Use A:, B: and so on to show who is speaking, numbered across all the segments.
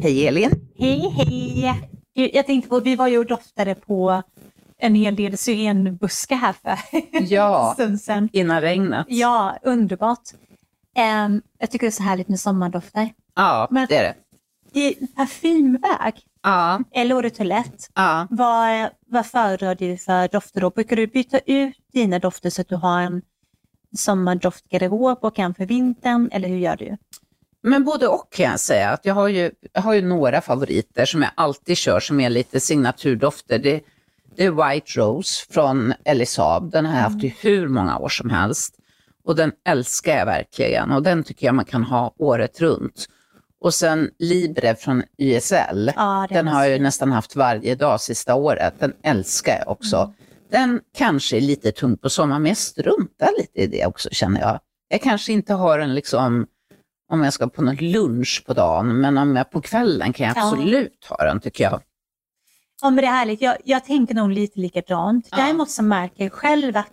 A: Hej Elin!
B: Hej hej! Jag tänkte på, vi var ju och doftade på en hel del syrenbuskar här för
A: Ja.
B: en stund sedan.
A: Innan regnet.
B: Ja, underbart. Ehm, jag tycker det är så härligt med sommardofter.
A: Ja,
B: Men-
A: det är det.
B: I parfymväg,
A: Ja,
B: eller eau de toilette,
A: ja.
B: vad, vad föredrar du för dofter då? Brukar du byta ut dina dofter så att du har en sommardoftgarderob och en för vintern, eller hur gör du?
A: Men både och kan jag säga. Att jag, har ju, jag har ju några favoriter som jag alltid kör som är lite signaturdofter. Det, det är White Rose från Elisab. Den har jag haft i hur många år som helst. Och den älskar jag verkligen och den tycker jag man kan ha året runt. Och sen Libre från YSL.
B: Är
A: Den har jag ju nästan haft varje dag sista året. Den älskar jag också.
B: Mm.
A: Den kanske är lite tung på sommaren, men jag struntar lite i det också känner jag. Jag kanske inte har den liksom om jag ska på någon lunch på dagen, men om jag på kvällen kan jag
B: Ja.
A: absolut ha den tycker jag.
B: Ja, men det är härligt. Jag, jag tänker nog lite likadant.
A: Ja.
B: Däremot så märker jag själv att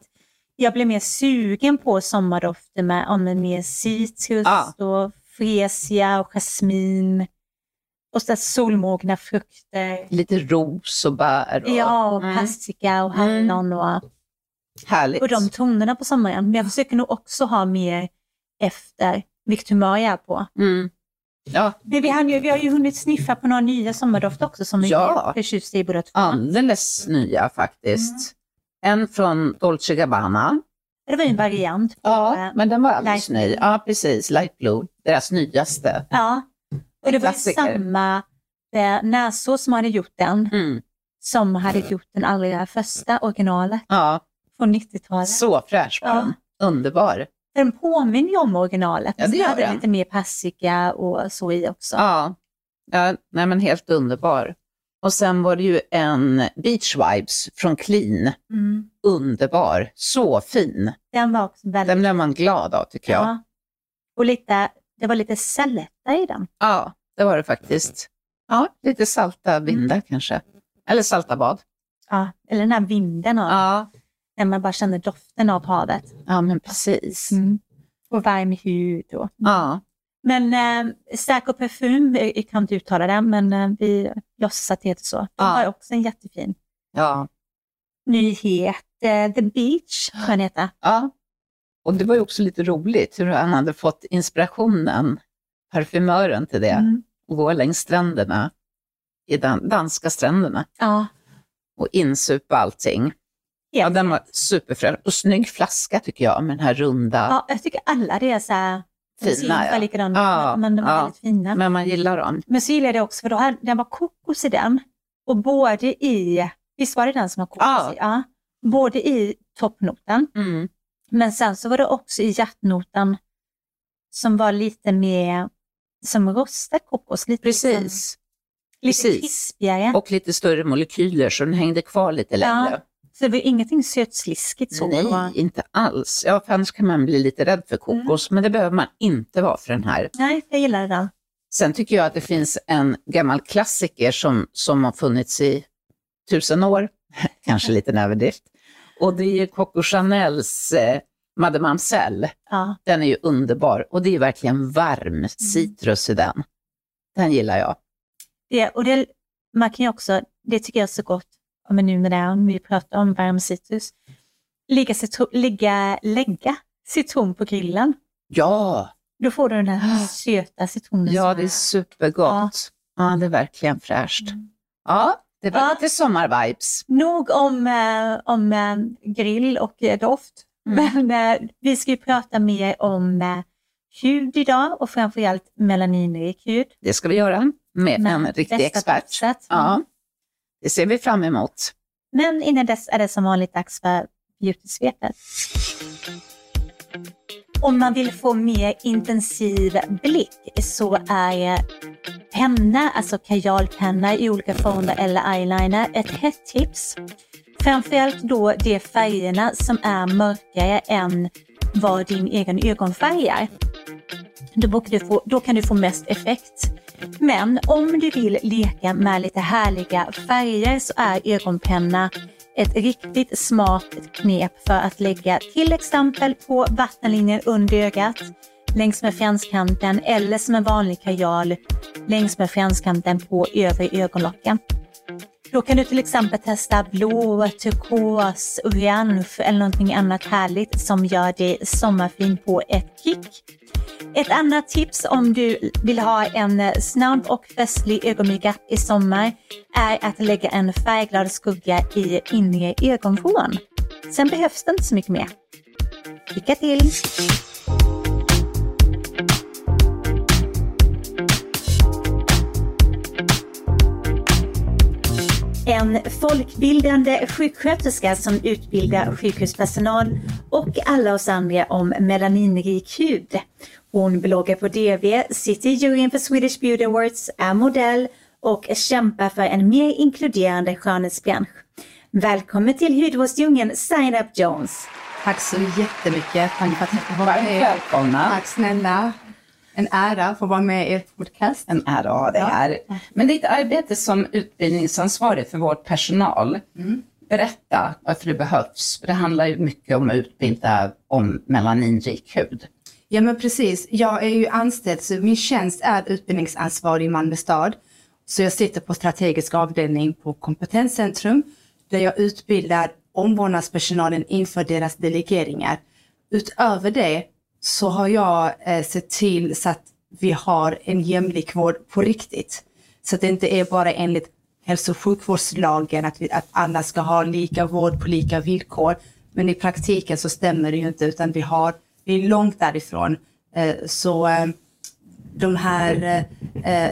B: jag blir mer sugen på sommardofter med, med mer citrus
A: Ja.
B: och fresia och jasmin. Och så solmogna frukter.
A: Lite ros och bär. Och,
B: Ja, och
A: Mm.
B: persika och hallon och,
A: Härligt.
B: och de tonerna på sommaren. Men jag försöker nog också ha mer efter vilket humör jag är på.
A: Mm. Ja,
B: Men vi, hann ju, vi har ju hunnit sniffa på några nya sommardofter också som vi
A: Ja.
B: är förtjusta i båda två.
A: alldeles nya faktiskt.
B: Mm.
A: En från Dolce Gabbana.
B: Det var ju en variant.
A: Ja,
B: eh,
A: men den var alldeles ny.
B: Blue.
A: Ja, precis. Light Blue, deras nyaste.
B: Ja, och det var ju
A: Klassiker.
B: samma eh, näsor som hade gjort den
A: Mm.
B: som hade gjort den allra första originalet
A: Ja,
B: från 90-talet.
A: så fräsch var
B: Ja.
A: den. Underbar.
B: Den påminner ju om originalet,
A: Ja, det gör
B: den lite mer persika och så i också.
A: Ja, ja nej men helt underbar. Och sen var det ju en Beach Vibes från Clean.
B: Mm.
A: Underbar, så fin.
B: Den var också väldigt...
A: Den blev man glad av tycker jag.
B: ja. Och lite, det var lite saletta i den.
A: Ja, det var det faktiskt. Ja, lite salta vindar kanske. Eller salta bad.
B: Ja, eller den här vinden av,
A: Ja,
B: när man bara känner doften av havet.
A: ja men precis.
B: Mm. Och varm hud. Och.
A: Ja,
B: Men eh, stark och parfym, jag, jag kan inte uttala den, men eh, vi låtsas att det heter så. Den
A: Ja.
B: har också en jättefin
A: ja,
B: nyhet. Eh, The Beach, jag den heter.
A: ja. Och det var ju också lite roligt hur han hade fått inspirationen, parfymören till det,
B: Mm.
A: och gå längs stränderna, i dan- danska stränderna,
B: Ja,
A: och insupa allting. Ja, den var superfräsch. Och snygg flaska tycker jag, med den här runda.
B: ja, jag tycker alla det är så här,
A: Fina, ja.
B: likadana
A: Ja,
B: men de är
A: ja.
B: väldigt fina. Men,
A: Men man gillar dem.
B: så gillar jag det också, för då hade, den var kokos i den. Och både i, visst var det den som var kokos
A: Ja.
B: i? Ja. Både i toppnoten,
A: Mm.
B: men sen så var det också i hjärtnoten som var lite mer som rostad kokos. Lite, liksom-
A: Precis.
B: lite
A: precis.
B: krispigare.
A: Och lite större molekyler så den hängde kvar lite längre.
B: Så det var ingenting sötsliskigt så.
A: Nej, inte alls. Ja, för annars kan man bli lite rädd för kokos, men det behöver man inte vara för den här.
B: Nej, jag gillade den.
A: Sen tycker jag att det finns en gammal klassiker som, som har funnits i tusen år, kanske lite en överdrift. Och det är Coco Chanels eh, Madame Mamselle.
B: Ja.
A: Den är ju underbar och det är verkligen varm citrus i den. Den gillar jag.
B: Det, och det, man kan också, det tycker jag är så gott, men nu med det om vi pratar om varm citrus, ligga, citro, ligga, lägga citron på grillen.
A: Ja,
B: Då får du den här söta citronen.
A: ja det är supergott. Ja, det är verkligen fräscht. Ja, det var
B: Ja.
A: lite sommarvibes.
B: Nog om, eh, om eh, grill och eh, doft,
A: Mm.
B: men eh, vi ska ju prata mer om eh, hud idag och framförallt melaninrik hud.
A: Det ska vi göra med
B: Med
A: en riktig expert.
B: tipset.
A: Ja, det ser vi fram emot.
B: Men innan dess är det som vanligt dags för beautysvepet. Om man vill få mer intensiv blick så är penna, alltså kajalpenna i olika former eller eyeliner ett hett tips. Framförallt då de färgerna som är mörkare än vad din egen ögonfärg är. Då, du få, då kan du få mest effekt. Men om du vill leka med lite härliga färger så är ögonpenna ett riktigt smart knep för att lägga till exempel på vattenlinjen under ögat längs med franskanten eller som en vanlig kajal längs med franskanten på övre ögonlocken. Då kan du till exempel testa blå, turkos, orange eller någonting annat härligt som gör dig sommarfin på ett kick. Ett annat tips om du vill ha en eh, snabb och festlig ögonbrynka i sommar är att lägga en färgglad skugga i inre ögonvrån. Sen behövs det inte så mycket mer. Lycka till! En folkbildande sjuksköterska som utbildar sjukhuspersonal och alla oss andra om melaninrik hud. Hon bloggar på DV, sitter i juryn för Swedish Beauty Awards, är modell och kämpar för en mer inkluderande skönhetsbransch. Välkommen till hudvårdsdjungeln, Sign Up Jones!
C: Tack så jättemycket. Tack för att jag får vara
A: Varmt välkomna.
C: Tack snälla. En ära att få vara med i er podcast.
A: En ära att ha dig här. Men ditt arbete som utbildningsansvarig för vår personal, berätta varför det behövs. För det handlar ju mycket om att utbilda om melaninrik hud.
C: Ja men precis. Jag är ju anställd så min tjänst är utbildningsansvarig i Malmö stad. Så jag sitter på strategisk avdelning på kompetenscentrum där jag utbildar omvårdnadspersonalen inför deras delegeringar. Utöver det så har jag eh, sett till så att vi har en jämlik vård på riktigt. Så att det inte är bara enligt hälso och sjukvårdslagen att, vi, att alla ska ha lika vård på lika villkor. Men i praktiken så stämmer det ju inte utan vi, har, vi är långt därifrån. Eh, så eh, de här, eh, eh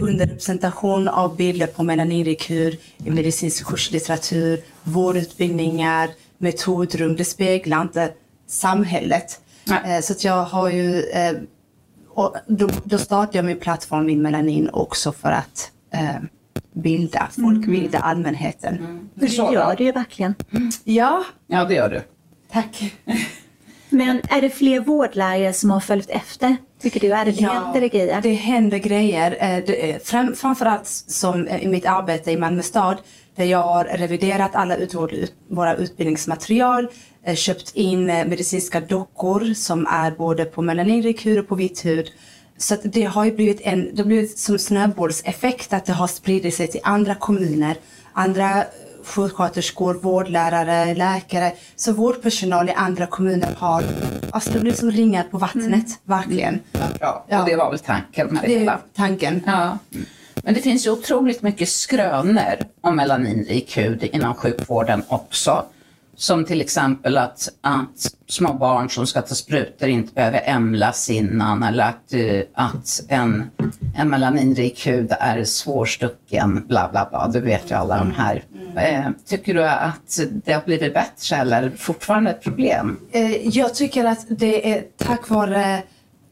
C: underrepresentation av bilder på melaninrekur i medicinsk kurslitteratur, vårdutbildningar, metodrum, det speglar inte samhället.
A: Nej.
C: Eh, så att jag har ju, eh, och då, då startade jag min plattform Min Melanin också för att eh, bilda, folkbilda allmänheten.
B: Det gör du ju verkligen.
C: Ja,
A: Ja, det gör du.
C: tack.
B: Men är det fler vårdlärare som har följt efter? Tycker du? Är det
C: Ja,
B: händer det grejer?
C: Det händer grejer. Det Fram, framförallt som i mitt arbete i Malmö stad där jag har reviderat alla ut, våra utbildningsmaterial, köpt in eh, medicinska dockor som är både på melaninrik hud och på vitt hud. Så det har ju blivit en, det har blivit som snöbollseffekt att det har spridit sig till andra kommuner, andra sjuksköterskor, vårdlärare, läkare. Så vårdpersonal i andra kommuner har, alltså det blir som ringar på vattnet, verkligen.
A: Bra.
C: Ja.
A: Och det var väl tanken med det
C: Det
A: hela.
C: tanken.
A: Ja. Men det finns ju otroligt mycket skrönor om melaninrik hud inom sjukvården också. Som till exempel att, att små barn som ska ta sprutor inte behöver ämlas innan eller att, eh, att en, en melaninrik hud är svårstucken, bla bla bla. Du vet ju alla de här. Eh, tycker du att det har blivit bättre eller fortfarande ett problem?
C: Eh, jag tycker att det är tack vare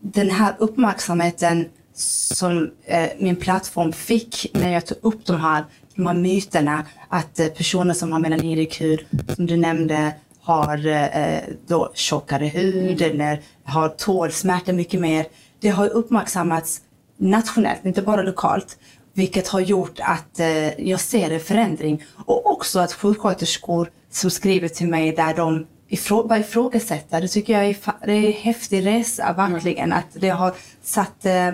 C: den här uppmärksamheten som min plattform fick när jag tog upp de här, de här myterna att eh, personer som har melaninrik hud, som du nämnde, har eh, då tjockare hud eller har tål smärta mycket mer. Det har uppmärksammats nationellt, inte bara lokalt. Vilket har gjort att eh, jag ser en förändring. Och också att sjuksköterskor som skriver till mig där de ifrå bara ifrågasätter. Det tycker jag är, det är en häftig resa verkligen. Att det har satt eh,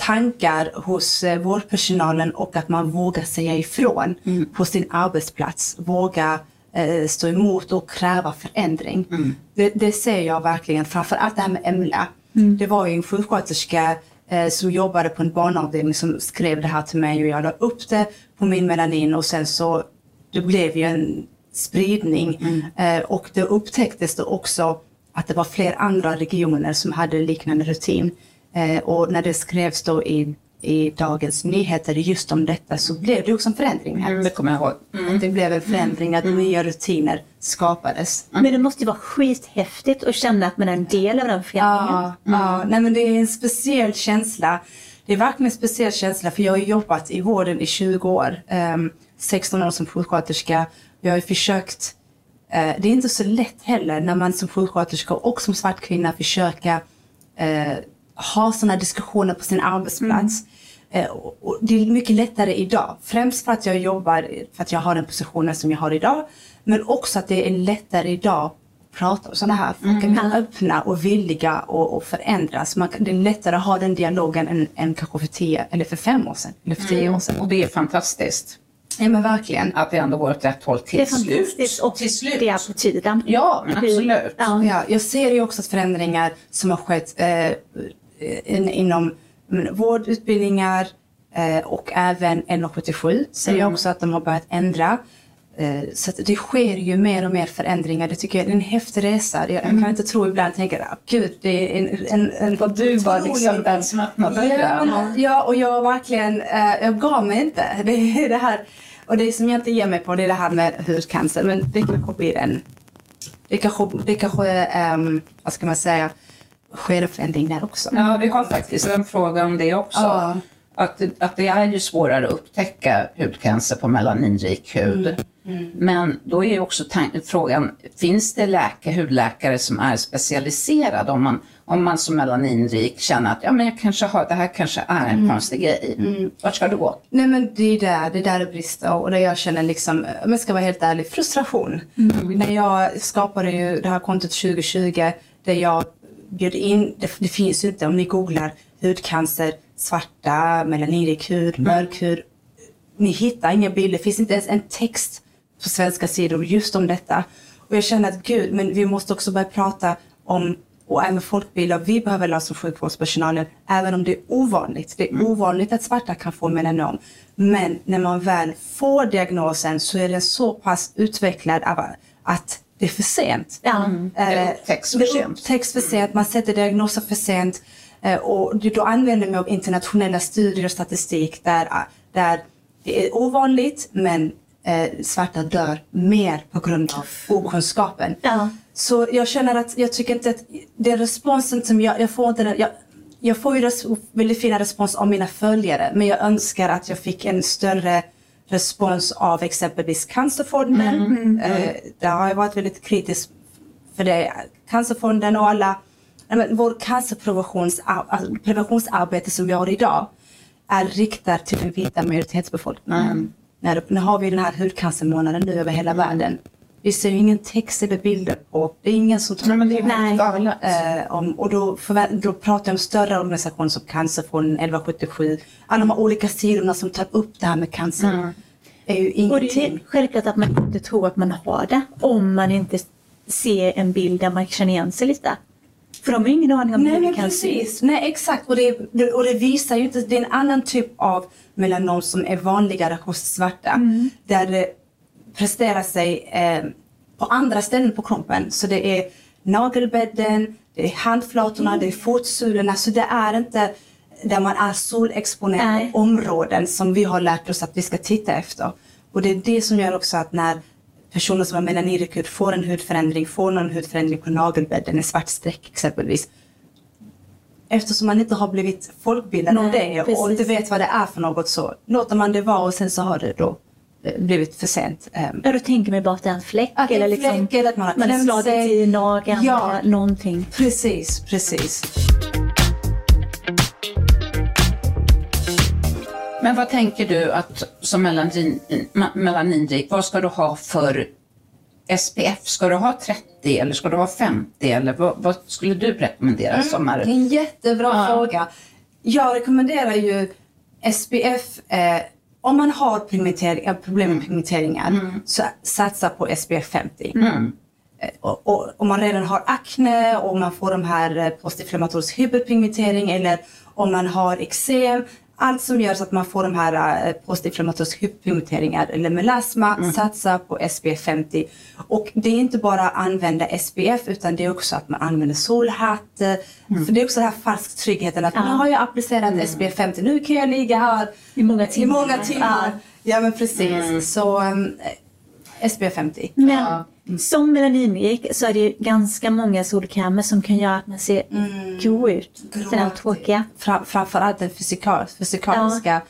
C: tankar hos eh, vårdpersonalen och att man vågar säga ifrån på sin arbetsplats. Våga eh, stå emot och kräva förändring. Det, det ser jag verkligen, framför allt det här med EMLA. Det var ju en sjuksköterska eh, som jobbade på en barnavdelning som skrev det här till mig och jag la upp det på min melanin och sen så det blev ju en spridning eh, och det upptäcktes då också att det var fler andra regioner som hade liknande rutin. Eh, och när det skrevs då i, i Dagens Nyheter just om detta så blev det också en förändring. här.
A: Det kommer jag ihåg.
C: Att Det blev en förändring, att nya rutiner skapades.
B: Men det måste ju vara skithäftigt att känna att man är en del av den förändringen.
C: Ja, ja. Nej, men det är en speciell känsla. Det är verkligen en speciell känsla för jag har jobbat i vården i 20 år. Ehm, 16 år som sjuksköterska. Jag har försökt, eh, det är inte så lätt heller när man som sjuksköterska och som svart kvinna försöka eh, ha sådana diskussioner på sin arbetsplats. Eh, och, och det är mycket lättare idag. Främst för att jag jobbar, för att jag har den positionen som jag har idag. Men också att det är lättare idag prata om sådana här. Folk är mer öppna och villiga att och förändras. Man, kan- det är lättare att ha den dialogen än, än kanske för tio eller för fem år sedan. Eller för tio år sedan.
A: Och det är fantastiskt
C: Ja men verkligen.
A: att det ändå går åt rätt håll till
B: Det är
A: slut.
B: fantastiskt och
A: till slut.
B: det är på tiden.
A: Ja, absolut.
B: Ja.
C: Ja, jag ser ju också att förändringar som har skett eh, in, inom men, vårdutbildningar eh, och även 1177 ser jag också att de har börjat ändra. Eh, så det sker ju mer och mer förändringar. Det tycker jag är en häftig resa. Jag, jag kan inte tro ibland, tänka, ah, gud, det är en... en, en
A: Och du var liksom den som öppnade
C: Ja, ja, och jag verkligen, eh, jag gav mig inte. Det är det här, och det som jag inte ger mig på det är det här med hudcancer. Men det kanske blir en, det kanske, det kanske um, vad ska man säga, sker förändring där också.
A: Ja, vi har faktiskt en fråga om det också.
C: Ja.
A: Att, att det är ju svårare att upptäcka hudcancer på melaninrik hud. Men då är ju också frågan, finns det läkare, hudläkare som är specialiserade om man, om man som melaninrik känner att ja, men jag kanske har, det här kanske är en konstig grej. Vart ska du gå?
C: Nej men det är där det, är där det brister och där jag känner liksom, om jag ska vara helt ärlig, frustration. När jag skapade ju det här kontot 2020 där jag bjöd in, det, det finns ju inte om ni googlar hudcancer, svarta, melaninrik hud, mörk hud. Ni hittar inga bilder, det finns inte ens en text på svenska sidor just om detta. Och jag känner att gud, men vi måste också börja prata om och även folkbilda, vi behöver lära oss som sjukvårdspersonalen, även om det är ovanligt. Det är ovanligt att svarta kan få melanom. Men när man väl får diagnosen så är den så pass utvecklad att det är för sent.
B: Ja.
A: Det upptäcks för
C: det
A: sent.
C: upptäcks för sent, man sätter diagnoser för sent. Eh, Och det- då använder man mig av internationella studier och statistik där, där det är ovanligt men eh, svarta dör mer på grund av okunskapen.
B: Ja.
C: Så jag känner att jag tycker inte att den responsen som jag, jag får inte den, jag, jag får ju väldigt fina respons av mina följare men jag önskar att jag fick en större respons av exempelvis Cancerfonden. Eh, där har jag varit väldigt kritisk för det. Cancerfonden och alla, vår cancerpreventionsarbete som vi har idag är riktat till den vita majoritetsbefolkningen. När, nu har vi den här hudcancermånaden nu över hela världen. Vi ser ju ingen text eller bilder på, det är ingen som
A: Nej, är
B: Nej.
A: galet.
C: Eh, om, och då, då pratar jag om större organisationer som Cancerfonden, 1177, alla de här olika sidorna som tar upp det här med cancer. är ju
B: Och det är självklart att man inte tror att man har det om man inte ser en bild där man känner igen sig lite. För de har ju ingen aning om
C: Nej
B: hur det kan se
C: precis, nej exakt och det, och det visar ju inte, det är en annan typ av melanom som är vanligare hos svarta. Där presterar sig eh, på andra ställen på kroppen. Så det är nagelbädden, det är handflatorna, det är fotsulorna. Så det är inte där man är solexponerade
B: Nej.
C: områden som vi har lärt oss att vi ska titta efter. Och det är det som gör också att när personer som har melaninrik hud får en hudförändring, får någon hudförändring på nagelbädden, en svart streck exempelvis. Eftersom man inte har blivit folkbildad om det och
B: precis.
C: inte vet vad det är för något så låter man det vara och sen så har det då blivit för sent. Ehm,
B: Ja, då tänker man bara att det är en fläck
C: Att det
B: eller
C: en
B: liksom
C: fläck, eller att man har
B: man har slagit i nageln
C: Ja.
B: eller någonting.
C: Precis, precis.
A: Men vad tänker du att som melanin, melaninrik, vad ska du ha för SPF? Ska du ha 30 eller ska du ha 50 eller vad, vad skulle du rekommendera som
C: Det är
A: är...
C: en jättebra
A: Ja.
C: fråga. Jag rekommenderar ju SPF, eh, om man har eh, problem med pigmenteringar, så satsa på SPF 50. Eh, Och, och om man redan har akne och man får de här eh, postinflammatorisk hyperpigmentering eller om man har eksem, allt som gör så att man får de här eh, postinflammatorisk hyperpigmenteringar eller melasma, satsa på SPF 50. Och det är inte bara att använda SPF utan det är också att man använder solhatt. eh, För det är också den här falsk tryggheten att nu har jag applicerat SPF 50, nu kan jag ligga här
B: I många
C: i
B: timmar.
C: många timmar. Ja men precis. Så um, SPF 50.
B: Men som melaninrik så är det ju ganska många solkrämer som kan göra att man ser grå ut. Sådana tråkiga.
C: Fram, framförallt den fysikal, fysikaliska.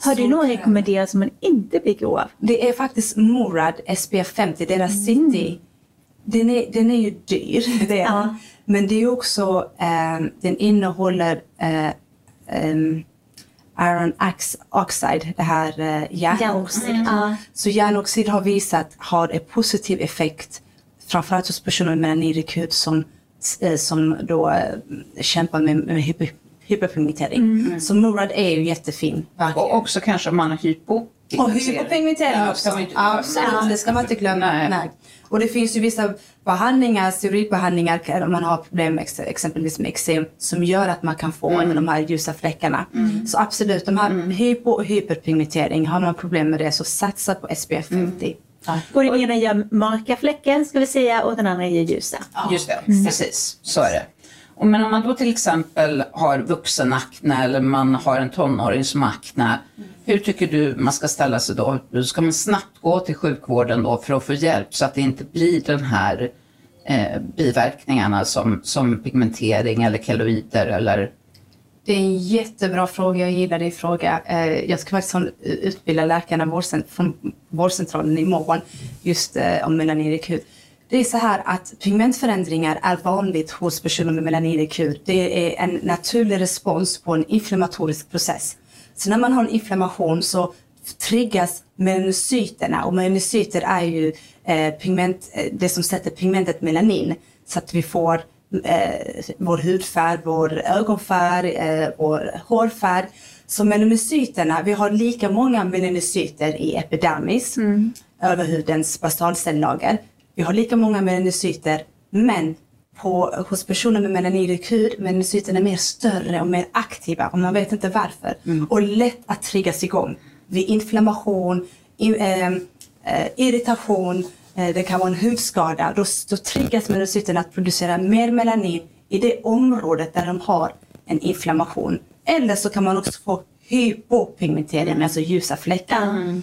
B: Har du någon
C: solkräm.
B: rekommenderat som man inte blir grå av?
C: Det är faktiskt Morad SPF 50, deras City. Den är, den är ju dyr, det är
B: Ja.
C: den. Men det är också, ehm, den innehåller eh, ehm, Iron ox- oxide, det här uh, järnoxid.
B: Ja.
C: Så järnoxid har visat har en positiv effekt framförallt hos personer med melaninrik som, eh, som då eh, kämpar med, med hyper, hyperpigmentering. Mm. Så Murad är ju jättefin.
A: Verkligen. Och också kanske om man har hypo.
C: Och hypopigmentering ja, också. Ja. det ska man inte glömma. Nej. Nej. Och det finns ju vissa behandlingar, steroidbehandlingar om man har problem med exempelvis med eksem som gör att man kan få mm. de här ljusa fläckarna. Mm. Så absolut, de här mm. hypo och hyperpigmentering, har man problem med det så satsa på SPF 50. Mm.
B: Ja. Och den ena gör mörka fläcken ska vi säga och den andra ger ljusa.
A: Ja. Just det, mm. precis. Så är det. Men om man då till exempel har vuxenakne eller man har en tonåring som akne. Hur tycker du man ska ställa sig då? Ska man snabbt gå till sjukvården då för att få hjälp så att det inte blir den här eh, biverkningarna som, som pigmentering eller keloider eller
C: det är en jättebra fråga, jag gillar din fråga. Eh, jag ska faktiskt utbilda läkarna från vårdcentralen imorgon just eh, om melaninrik hud. Det är så här att pigmentförändringar är vanligt hos personer med melaninrik hud. Det är en naturlig respons på en inflammatorisk process. Så när man har en inflammation så triggas melanocyterna och melanocyter är ju eh, pigment, eh, det som sätter pigmentet melanin så att vi får eh, vår hudfärg, vår ögonfärg, eh, vår hårfärg. Så melanocyterna, vi har lika många melanocyter i epidermis, mm. över hudens basalcellager. Vi har lika många melanocyter, men på, hos personer med melanirik hud, melanocyterna är mer större och mer aktiva och man vet inte varför. Mm. Och lätt att triggas igång vid inflammation, in, eh, eh, irritation, eh, det kan vara en hudskada. Då, då triggas melanocyterna att producera mer melanin i det området där de har en inflammation. Eller så kan man också få hypopigmentering, alltså ljusa fläckar. Mm.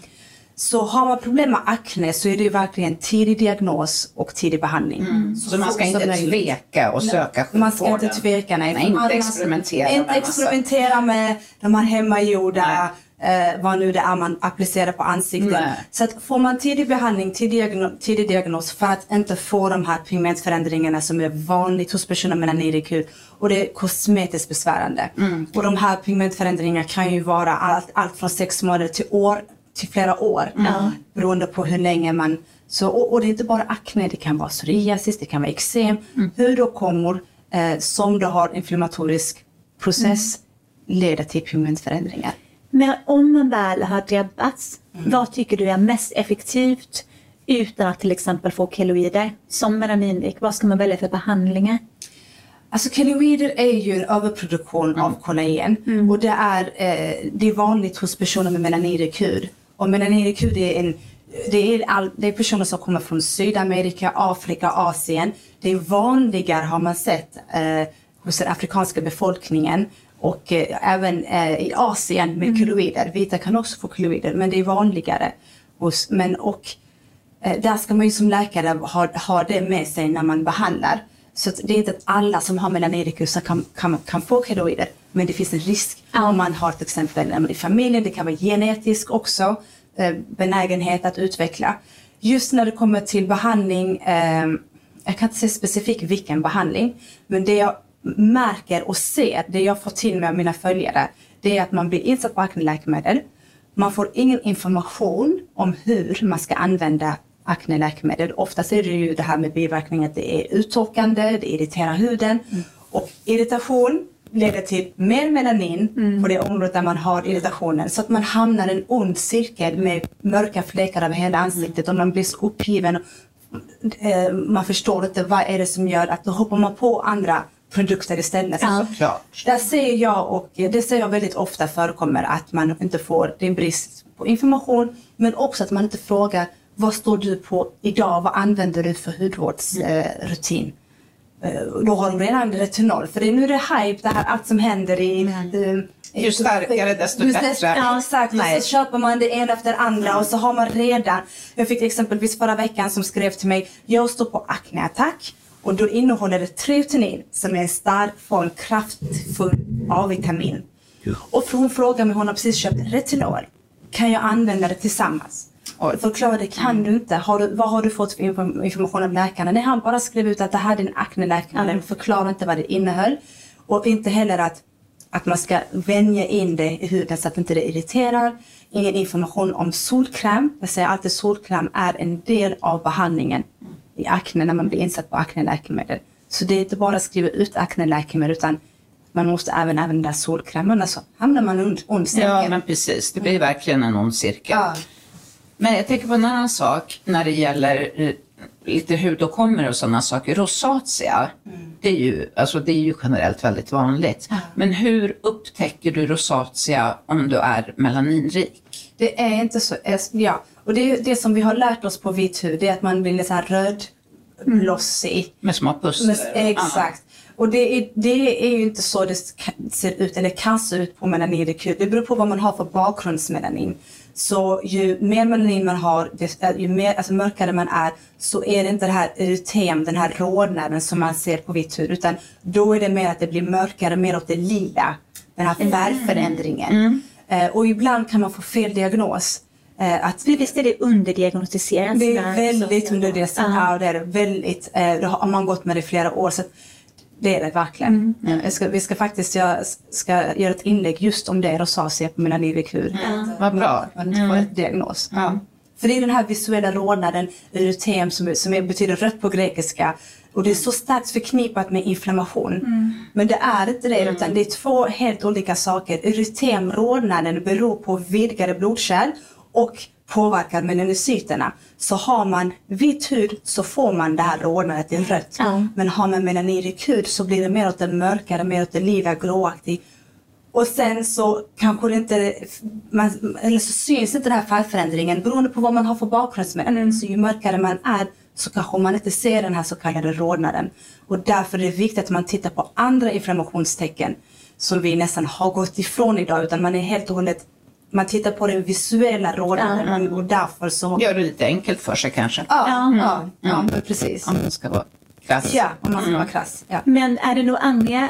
C: Så har man problem med akne så är det verkligen tidig diagnos och tidig behandling. Mm.
A: Så, så man ska inte tveka och söka sjukvården?
C: Man ska inte tveka, nej.
A: nej inte experimentera
C: Inte med experimentera med de här hemmagjorda eh, vad nu det är man applicerar på ansiktet. Så att får man tidig behandling, tidig diagnos, tidig diagnos för att inte få de här pigmentförändringarna som är vanligt hos personer med hud och det är kosmetiskt besvärande. Mm. Och de här pigmentförändringarna kan ju vara allt, allt från sex månader till år till flera år mm. beroende på hur länge man så, och, och, det är inte bara akne, det kan vara psoriasis, det kan vara eksem, mm. hudåkommor eh, som då har inflammatorisk process mm. leder till pigmentförändringar.
B: Men om man väl har drabbats, mm. vad tycker du är mest effektivt utan att till exempel få keloider som melaninrik? Vad ska man välja för behandlingar?
C: Alltså keloider är ju en överproduktion mm. av kollagen mm. och det är, eh, det är vanligt hos personer med melanirik hud. Och melanirik hud är en det är, all, det är personer som kommer från Sydamerika, Afrika, Asien. Det är vanligare har man sett eh, hos den afrikanska befolkningen och eh, även eh, i Asien med mm. keloider. Vita kan också få keloider men det är vanligare hos män och eh, där ska man ju som läkare ha, ha det med sig när man behandlar. Så det är inte att alla som har melanerikus kan, kan, kan få keloider men det finns en risk mm. om man har till exempel i familjen, det kan vara genetiskt också, eh, benägenhet att utveckla. Just när det kommer till behandling, eh, jag kan inte säga specifikt vilken behandling, men det jag märker och ser, det jag får till med mina följare, det är att man blir insatt på akneläkemedel. Man får ingen information om hur man ska använda akneläkemedel. Oftast är det ju det här med biverkningar, det är uttorkande, det irriterar huden mm. och irritation leder till mer melanin mm. på det området där man har irritationen så att man hamnar i en ond cirkel med mörka fläckar över hela ansiktet och man blir så uppgiven. Eh, man förstår inte vad är det som gör att då hoppar man på andra produkter istället.
A: Ja.
C: Där ser jag och det ser jag väldigt ofta förekommer att man inte får, det är en brist på information men också att man inte frågar vad står du på idag? Vad använder du för hudvårdsrutin? Eh, då har de redan retinol. För det är nu det hype, det här allt som händer i... Mm.
A: ju starkare desto bättre.
C: Ja, exakt. Nej. Så köper man det ena efter det andra och så har man redan... Jag fick exempelvis förra veckan som skrev till mig, jag står på akneattack och då innehåller det treutenin som är en stark form, kraftfull A-vitamin. Och hon frågade mig, hon har precis köpt retinol. Kan jag använda det tillsammans? Och förklarade, kan du inte? Har du, vad har du fått för information av läkarna? Nej, han bara skrev ut att det här är en akneläkare. Mm. Förklarade inte vad det innehöll. Och inte heller att, att man ska vänja in det i huden så att inte det irriterar. Ingen information om solkräm. Jag säger alltid solkräm är en del av behandlingen. i akne när man blir insatt på akneläkemedel. Så det är inte bara att skriva ut akneläkemedel utan man måste även använda solkräm, så hamnar man i ond cirkel.
A: Ja, men precis. Det blir verkligen en ond cirkel.
C: Ja.
A: Men jag tänker på en annan sak när det gäller eh, lite hudåkommor och sådana saker. Rosatia, det, är ju, alltså det är ju generellt väldigt vanligt. Men hur upptäcker du rosatia om du är melaninrik?
C: Det är inte så, ja. Och det, är det som vi har lärt oss på vit hud, det är att man blir lite så här röd, blossig.
A: Med små puster?
C: Exakt. Och det är, det är ju inte så det ser ut, eller kan se ut på melaninrik hud. Det beror på vad man har för bakgrundsmelanin. Så ju mer melanin man har, ju mer, alltså mörkare man är, så är det inte det här erytem, den här rodnaden som man ser på vitt hud, utan då är det mer att det blir mörkare, mer åt det lila. Den här färgförändringen. Mm. Eh, och ibland kan man få fel diagnos.
B: Eh, att, Visst är det underdiagnostiserat?
C: Det är väldigt underdiagnostiserat. Ja, det är väldigt. Eh, då har man gått med det i flera år. Så det är det verkligen. Mm. Vi, ska, vi ska faktiskt göra, ska göra ett inlägg just om det, rosacea på melanirikur.
A: Mm. Vad bra.
C: Man får mm. ett diagnos. Ja. För det är den här visuella rodnaden, erytem, som, som betyder rött på grekiska. Och det är så starkt förknippat med inflammation. Mm. Men det är inte det, utan det är två helt olika saker. Erytem, rodnaden, beror på vidgade blodkärl och påverkar melanocyterna. Så har man vit hud så får man det här rodnadet i rött. Mm. Men har man melanirik hud så blir det mer åt det mörkare, mer åt det lila, gråaktigt. Och sen så kanske det inte, man, eller så syns inte den här färgförändringen beroende på vad man har för bakgrundsmelanin. Så ju mörkare man är så kanske man inte ser den här så kallade rodnaden. Och därför är det viktigt att man tittar på andra inflammationstecken som vi nästan har gått ifrån idag utan man är helt och hållet man tittar på den visuella rodnaden och därför så...
A: Gör det lite enkelt för sig kanske.
C: Ja, ja, ja, ja mm. precis.
A: Om man ska vara krass.
C: Ja, om man ska mm. vara krass. Ja.
B: Men är det några andra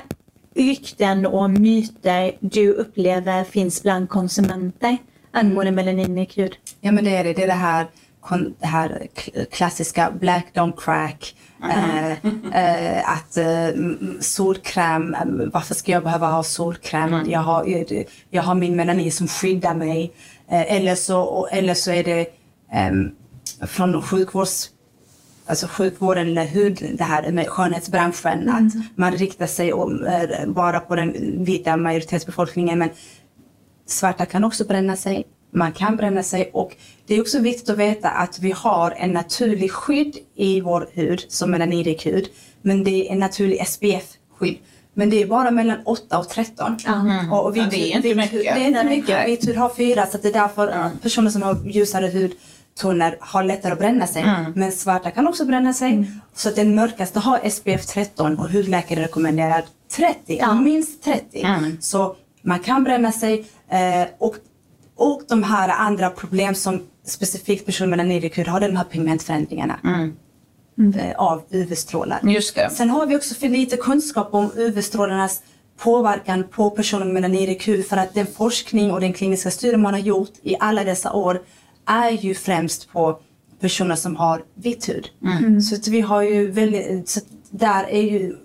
B: rykten och myter du upplever finns bland konsumenter angående melaninik hud?
C: Ja men det är det. Det är det här, det här klassiska black don't crack. Mm. Att eh, solkräm, varför ska jag behöva ha solkräm? Mm. Jag, har, jag har min melanin som skyddar mig. Eller, så, eller så är det ehm, från sjukvårds alltså sjukvården eller hud, det här med skönhetsbranschen, mm. att man riktar sig om, bara på den vita majoritetsbefolkningen. Men svarta kan också bränna sig man kan bränna sig och det är också viktigt att veta att vi har en naturlig skydd i vår hud som melanirisk hud. Men det är en naturlig SPF-skydd. Men det är bara mellan 8 och 13.
A: Mm. Och vi, ja, det är inte mycket. Det
C: är inte mycket. Vit hud har 4 så det är därför mm. personer som har ljusare hudtoner har lättare att bränna sig. Mm. Men svarta kan också bränna sig. Mm. Så att den mörkaste har SPF 13 och hudläkare rekommenderar 30, ja. minst 30. Mm. Så man kan bränna sig eh, och och de här andra problem som specifikt personer med anemikrud har, de här pigmentförändringarna. Mm. Mm. av UV-strålar. Sen har vi också för lite kunskap om UV-strålarnas påverkan på personer med hud för att den forskning och den kliniska studie man har gjort i alla dessa år är ju främst på personer som har vitt hud. Mm. Så att vi har ju väldigt, så där är ju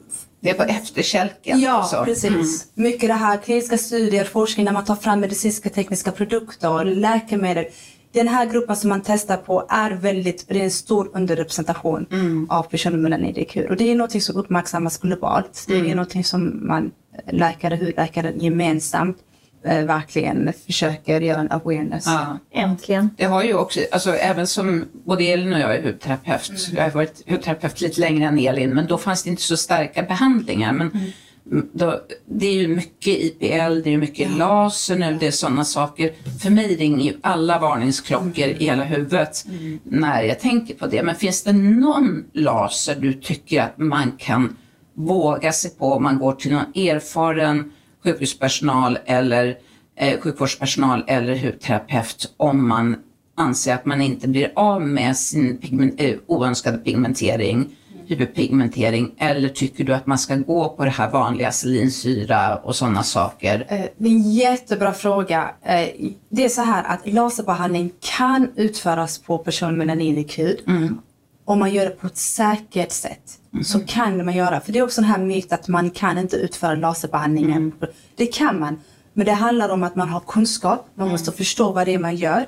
A: det är på efterkälken.
C: Ja, så. precis. Mm. Mycket det här kliniska studier, forskning när man tar fram medicinska tekniska produkter, läkemedel. Den här gruppen som man testar på är väldigt, det är en stor underrepresentation mm. av personer med hud. Och det är något som uppmärksammas globalt. Det är mm. något som man, läkare, hudläkare gemensamt verkligen försöker göra en awareness. Ja.
B: Äntligen.
A: Det har ju också, alltså även som både Elin och jag är hudterapeut, mm. jag har varit hudterapeut lite längre än Elin, men då fanns det inte så starka behandlingar. Men mm. då, det är ju mycket IPL, det är mycket ja. laser nu, det är sådana saker. För mig ringer ju alla varningsklockor mm. i hela huvudet mm. när jag tänker på det. Men finns det någon laser du tycker att man kan våga sig på om man går till någon erfaren sjukhuspersonal eller eh, sjukvårdspersonal eller hudterapeut om man anser att man inte blir av med sin pigment, eh, oönskade pigmentering, hyperpigmentering, eller tycker du att man ska gå på det här vanliga salinsyra och sådana saker?
C: Eh, det är en jättebra fråga. Eh, det är så här att laserbehandling kan utföras på personer med hud mm. om man gör det på ett säkert sätt. Mm. Så kan man göra, för det är också en här myt att man kan inte utföra laserbehandlingen. Mm. Det kan man, men det handlar om att man har kunskap, man måste förstå vad det är man gör.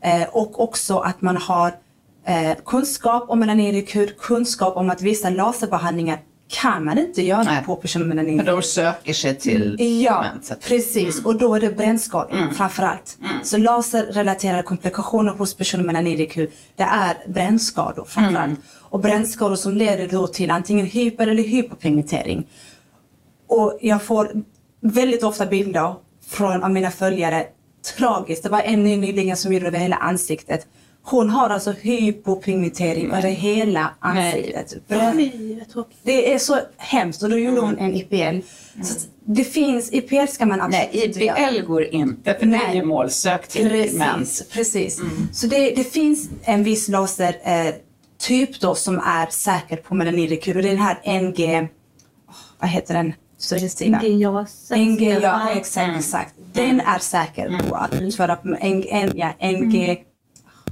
C: Eh, och också att man har eh, kunskap om melaninikur, kunskap om att vissa laserbehandlingar kan man inte göra
A: Nej.
C: på personer med
A: För de söker sig till
C: Ja,
A: momentet.
C: precis. Och då är det brännskador framför allt. Så laserrelaterade komplikationer hos personer med anirikur, det är brännskador framför allt. Och brännskador som leder då till antingen hyper eller hypopigmentering. Och jag får väldigt ofta bilder från av mina följare. Tragiskt, det var en ny nyligen som gjorde det över hela ansiktet. Hon har alltså hypopigmentering över hela ansiktet. Det är så hemskt och då gjorde hon en IPL. Så att det finns, IPL ska man absolut
A: Nej,
C: inte göra.
A: IPL går inte för det är målsökt.
C: Precis, precis. Så det, det finns en viss lasertyp eh, typ då som är säker på melanirikur och det är den här NG, åh, vad heter den? Så.
B: NGJAS.
C: NG, ja exakt, exakt. Den är säker på att utföra på N, N, ja, NG,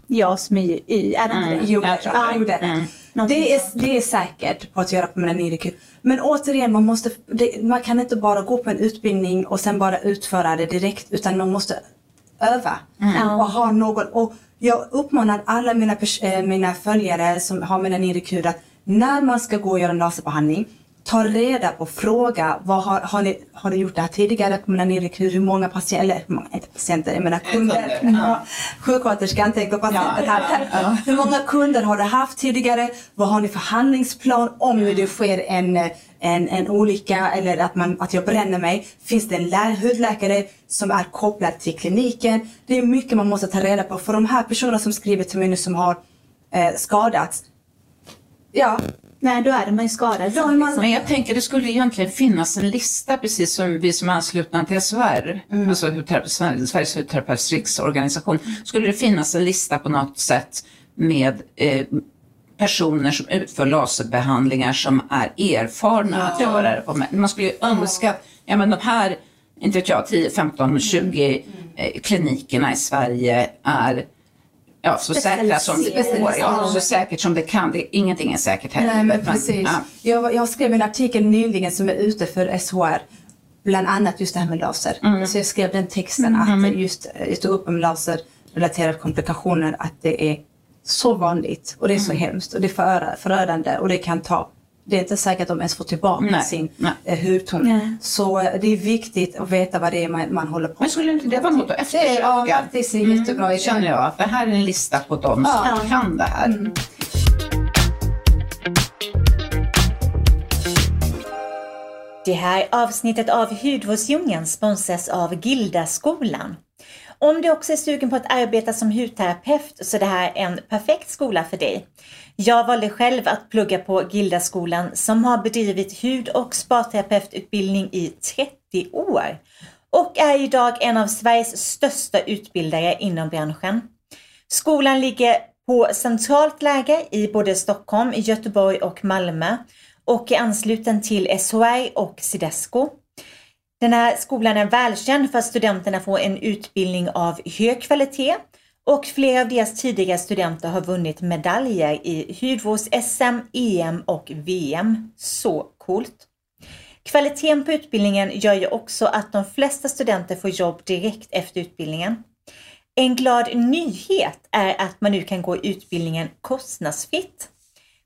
B: JAS med Y, är det inte det?
C: Jo,
A: jag tror det.
C: det.
A: Mm.
C: Det, är, det är säkert på att göra på melanirikur. Men återigen, man, måste, det, man kan inte bara gå på en utbildning och sen bara utföra det direkt utan man måste öva och ha någon. Och jag uppmanar alla mina, eh, mina följare som har melanirikur att när man ska gå och göra en laserbehandling Ta reda på, fråga, vad har, har, ni, har ni gjort det här tidigare på melanirikur? Hur många patienter, eller hur många, inte patienter, jag menar kunder. Ja. Sjuksköterskan tänker patienter här. Hur många kunder har du haft tidigare? Vad har ni för handlingsplan om det sker en, en, en olycka eller att, man, att jag bränner mig? Finns det en lä- hudläkare som är kopplad till kliniken? Det är mycket man måste ta reda på för de här personerna som skriver till mig nu som har eh, skadats. Ja,
B: Nej, då är de ju skadade.
C: Då är man-
A: Men jag tänker det skulle egentligen finnas en lista precis som vi som är anslutna till SHR,
C: Mm.
A: alltså Sveriges hudterapeuts riksorganisation, skulle det finnas en lista på något sätt med eh, personer som utför laserbehandlingar som är erfarna att göra det. på. Man skulle ju önska, ja men de här, inte vet jag, 10, 15, 20 eh, klinikerna i Sverige är Ja, så säkra som det går. Ja, så säkert som det kan. Det, ingenting är säkert heller.
C: Nej, men precis.
A: ja.
C: Jag, jag skrev en artikel nyligen som är ute för SHR. Bland annat just det här med laser.
A: Mm.
C: Så jag skrev den texten att just, jag tog upp om laserrelaterade komplikationer. Att det är så vanligt och det är så
A: Mm.
C: hemskt och det är förö- förödande och det kan ta det är inte säkert att de ens får tillbaka
A: Nej,
C: sin
A: nej.
C: eh, hudton.
B: Nej.
C: Så eh, det är viktigt att veta vad det är man, man håller på
A: Men skulle inte det vara något att
C: Det är ja,
A: eftersöka?
C: faktiskt en jättebra idé.
A: känner jag. Att det här är en lista på de som
C: Ja.
A: kan det här.
C: Mm.
D: Det här avsnittet av Hudvårdsdjungeln sponsras av Gildaskolan. Om du också är sugen på att arbeta som hudterapeut så är det här en perfekt skola för dig. Jag valde själv att plugga på Gildaskolan som har bedrivit hud och spaterapeututbildning i 30 år och är idag en av Sveriges största utbildare inom branschen. Skolan ligger på centralt läge i både Stockholm, Göteborg och Malmö och är ansluten till SHR och Sidesco. Den här skolan är välkänd för att studenterna får en utbildning av hög kvalitet och flera av deras tidigare studenter har vunnit medaljer i hudvårds-SM, EM och VM. Så coolt! Kvaliteten på utbildningen gör ju också att de flesta studenter får jobb direkt efter utbildningen. En glad nyhet är att man nu kan gå utbildningen kostnadsfritt.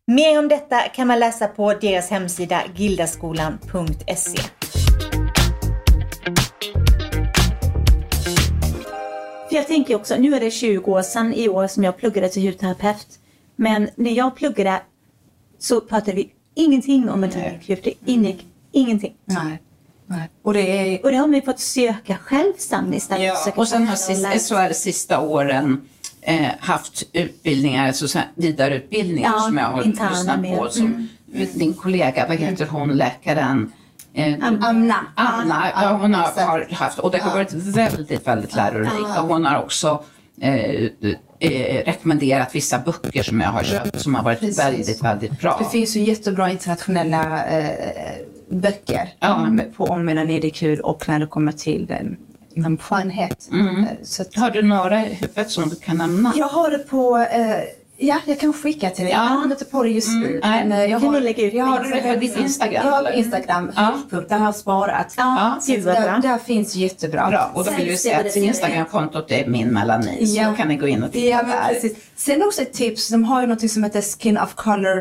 D: Mer om detta kan man läsa på deras hemsida gildaskolan.se.
B: För jag tänker också, nu är det 20 år sedan i år som jag pluggade till hudterapeut. Men när jag pluggade så pratade vi ingenting om metallikur. Det ingick ingenting.
C: Nej. Nej. Och det är
B: Och det har vi fått söka själv sen istället.
A: Ja, och sen har
B: själv och lära.
A: SIS- SHR sista åren eh, haft utbildningar, alltså vidareutbildningar
B: Ja,
A: som jag har lyssnat på. Som din kollega, vad heter hon, läkaren? Eh,
C: Anna.
A: Anna, ja, hon har, har haft, och det har varit väldigt, väldigt lärorikt. Och hon har också eh, eh, rekommenderat vissa böcker som jag har köpt som har varit
C: Precis.
A: väldigt, väldigt bra.
C: Det finns ju jättebra internationella eh, böcker
A: Ja.
C: på om melanirikur och när det kommer till den inom skönhet.
A: Mm.
C: Eh, Så att,
A: Har du några i huvudet som du kan nämna?
C: jag har det på, eh, Ja, jag kan skicka till dig.
A: Ja.
C: Jag kommer inte på det just nu.
A: nej.
C: Men, eh, jag
D: Kan
C: har,
D: du lägga ut
C: jag har,
D: det
A: på ditt Instagram,
C: Jag har? Instagram,
A: Ja.
C: Där har jag sparat.
D: Ja,
C: Så
D: gud
C: där, där finns jättebra.
A: Bra, och då vill vi säga att Instagramkontot är min melanin, så
C: Ja.
A: då kan ni gå in och titta
C: Ja, men
A: där.
C: precis. Sen också ett tips, de har ju något som heter Skin of Color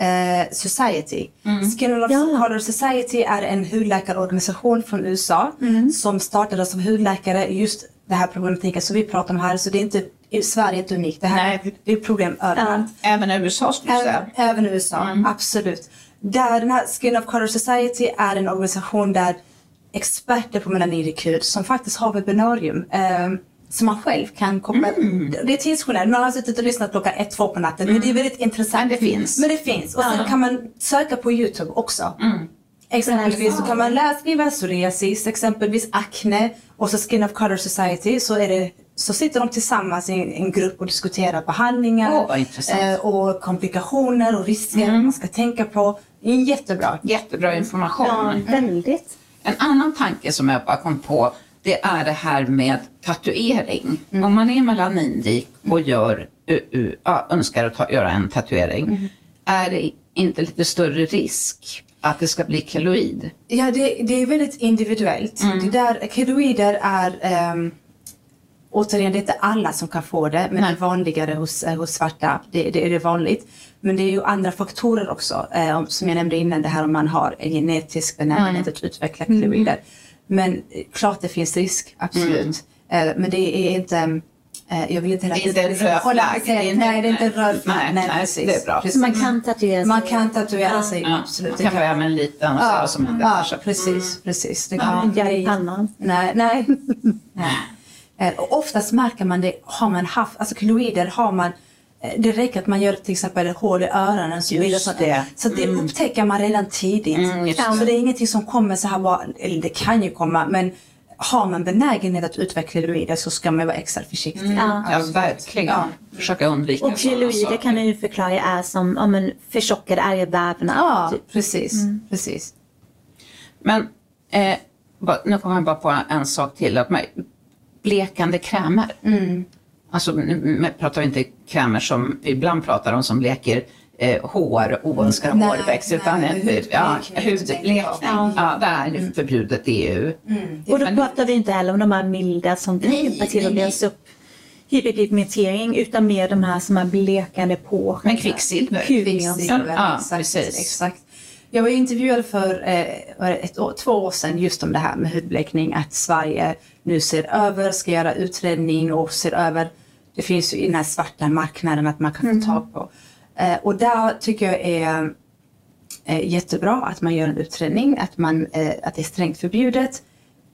C: eh, Society.
A: Mm.
C: Skin of
B: Ja.
C: Color Society är en hudläkarorganisation från USA som startades av hudläkare just det här problematiken som vi pratar om här. Så det är inte, i Sverige är inte unikt. Det här
A: Nej.
C: är problem överallt.
A: Även i USA skulle jag säga.
C: Även, USA, absolut. Där den här Skin of Color Society är en organisation där experter på melaninrekud som faktiskt har webbinarium eh, som man själv kan koppla. Det är tidsskillnad. Man har suttit och lyssnat klockan ett, två på natten. Men det är väldigt intressant.
A: Men det finns.
C: Men det finns. Och sen kan man söka på Youtube också. Exempelvis så kan man läsa, skriva psoriasis, exempelvis akne och så Skin of Color Society så, är det, så sitter de tillsammans i en, en grupp och diskuterar behandlingar eh, och komplikationer och risker man ska tänka på. Det är jättebra.
A: Jättebra information.
B: Ja, väldigt.
A: En annan tanke som jag bara kom på, det är det här med tatuering. Om man är melaninrik och gör, uh, uh, ja, önskar att ta, göra en tatuering, är det inte lite större risk att det ska bli keloid?
C: Ja, det, det är väldigt individuellt. Det där, keloider är um, Återigen, det är inte alla som kan få det, men det är vanligare hos, eh, hos svarta. Det, det är det vanligt. Men det är ju andra faktorer också. Eh, om- som jag nämnde innan, det här om man har en genetisk benägenhet att utveckla keloider. Men eh, klart det finns risk, absolut. Eh, men det är inte... Eh, jag vill inte
A: Det är inte en röd flagg. Inte-
C: Nej, det är inte en röd flagg.
A: Nej, nej,
C: precis.
A: det är bra.
C: Precis.
B: Man kan tatuera sig.
C: Man kan tatuera sig,
A: Ja,
C: absolut.
A: det kan vara med en liten och
C: Ja,
A: som inte
C: ja precis, precis. Det kan,
B: gärna i pannan.
C: Nej, nej. nej. Eh, Och oftast märker man det, har man haft, alltså keloider har man, eh, det räcker att man gör till exempel ett hål i öronen så,
A: Just
C: så,
A: det.
C: så det upptäcker man redan tidigt.
A: Mm,
C: så det är ingenting som kommer så här bara, eller det kan ju komma, men har man benägenhet att utveckla keloider så ska man vara extra försiktig.
B: Ja.
A: Ja, verkligen.
C: Ja.
A: Försöka undvika
B: Och keloider kan jag ju förklara är som ja, men, förtjockade ärrvävnad.
C: Ja,
B: typ.
C: precis. precis.
A: Men eh, nu kommer jag bara på en sak till. Att man, blekande krämer. Alltså nu nu pratar vi inte krämer som vi ibland pratar om som bleker eh, hår, oönskad
C: Nej,
A: hårväxt. Utan
C: nej,
A: en,
C: hudblekning.
A: ja, hudblekning.
B: Ja.
A: Ja, det är ju förbjudet i EU.
B: Och då
A: Men-
B: pratar vi inte heller om de här milda som kan hjälpa till att lösa upp hyperpigmentering utan mer de här som är blekande på
A: Men kvicksilver.
C: Kvicksilver,
A: Ja,
C: exakt,
A: precis.
C: exakt. Jag var intervjuad för eh, ett år, två år sedan just om det här med hudblekning. Att Sverige nu ser över, ska göra utredning och ser över. Det finns ju i den här svarta marknaden att man kan få tag på. Eh, och där tycker jag är eh, jättebra att man gör en utredning, att, man, eh, att det är strängt förbjudet.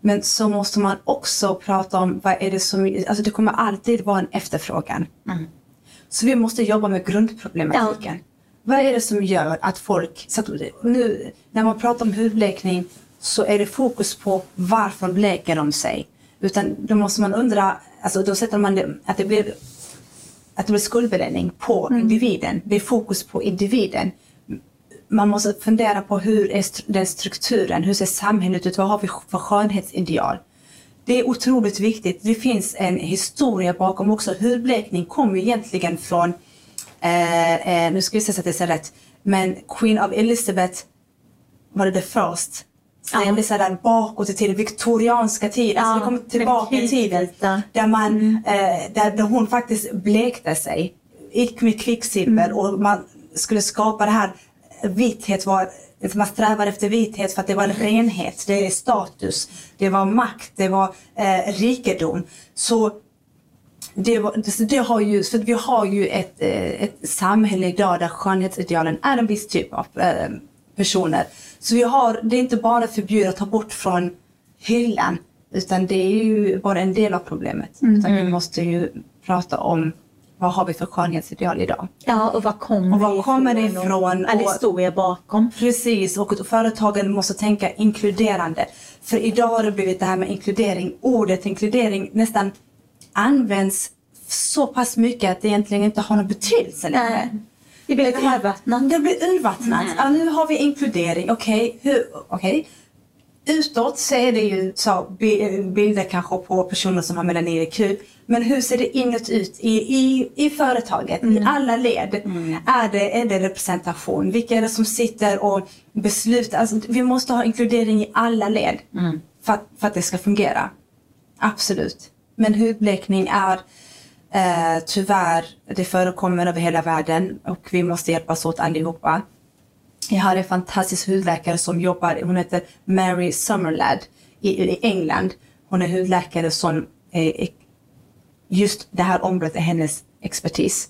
C: Men så måste man också prata om vad är det som, alltså det kommer alltid vara en efterfrågan. Så vi måste jobba med grundproblematiken. Vad är det som gör att folk, så att nu när man pratar om hudblekning så är det fokus på varför bleker de sig. Utan då måste man undra, alltså då sätter man det, att det blir att det blir skuldbeläggning på individen. Det är fokus på individen. Man måste fundera på hur är den strukturen, hur ser samhället ut, vad har vi för skönhetsideal? Det är otroligt viktigt. Det finns en historia bakom också. Hudblekning kommer egentligen från, eh, eh, nu ska vi se så att det är rätt, men Queen of Elizabeth var det the first.
B: Ja.
C: det är så där bakåt i tiden, viktorianska tiden. alltså
B: Ja,
C: det kommer tillbaka i tiden. Där, man, eh, där, där hon faktiskt blekte sig. Gick med kvicksilver och man skulle skapa det här vithet var man strävar efter vithet för att det var en renhet, det är status, det var makt, det var eh, rikedom. Så det, var, det har ju, för vi har ju ett, eh, ett samhälle idag där skönhetsidealen är en viss typ av eh, personer. Så vi har, det är inte bara förbjudet att ta bort från hyllan, utan det är ju bara en del av problemet. Utan vi måste ju prata om vad har vi för skönhetsideal idag.
B: Ja, och vad kommer
C: Och var kommer det
B: ifrån?
C: ifrån?
B: All
C: Och-
B: historia bakom.
C: Precis, och företagen måste tänka inkluderande. För idag har det blivit det här med inkludering. Ordet inkludering nästan används så pass mycket att det egentligen inte har någon betydelse längre.
B: Det blir lite urvattnat.
C: Det blir urvattnat. Ja, nu har vi inkludering. Okej, hur, okej. utåt så är det ju så bi- bilder kanske på personer som har melanin i. Men hur ser det inåt ut i, i, i företaget, i alla led? Är, det, är det representation? Vilka är det som sitter och beslutar? Alltså, vi måste ha inkludering i alla led för, att, för att det ska fungera. Absolut. Men hudblekning är eh, tyvärr, det förekommer över hela världen och vi måste hjälpas åt allihopa. Jag har en fantastisk hudläkare som jobbar, hon heter Mary Summerlad i, i England. Hon är hudläkare som är, just det här området är hennes expertis.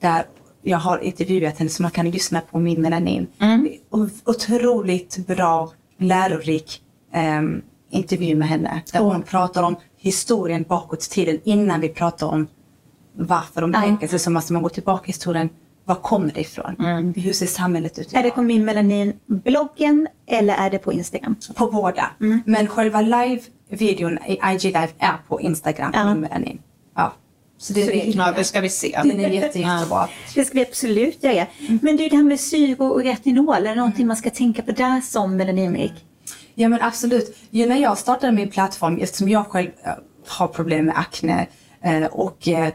C: Där jag har intervjuat henne så man kan lyssna på min melanin. Och Otroligt bra, lärorik ehm, intervju med henne. Där hon pratar om historien bakåt i tiden innan vi pratar om varför de tänker sig så måste man gå tillbaka i historien. Var kommer det ifrån? Hur ser samhället ut
B: Är det
C: idag?
B: på min melanin-bloggen eller är det på Instagram?
C: På båda. Men själva live-videon i IG Live är på Instagram.
B: Ja.
C: melanin. Ja. Så det, det,
A: Ja, det ska vi se.
C: den är jätte, jättebra.
B: Det ska vi absolut göra. Men du, det här med syre och retinol, är det någonting man ska tänka på där som melaninrik?
C: Ja men absolut. Ju när jag startade min plattform, eftersom jag själv eh, har problem med akne eh, och eh,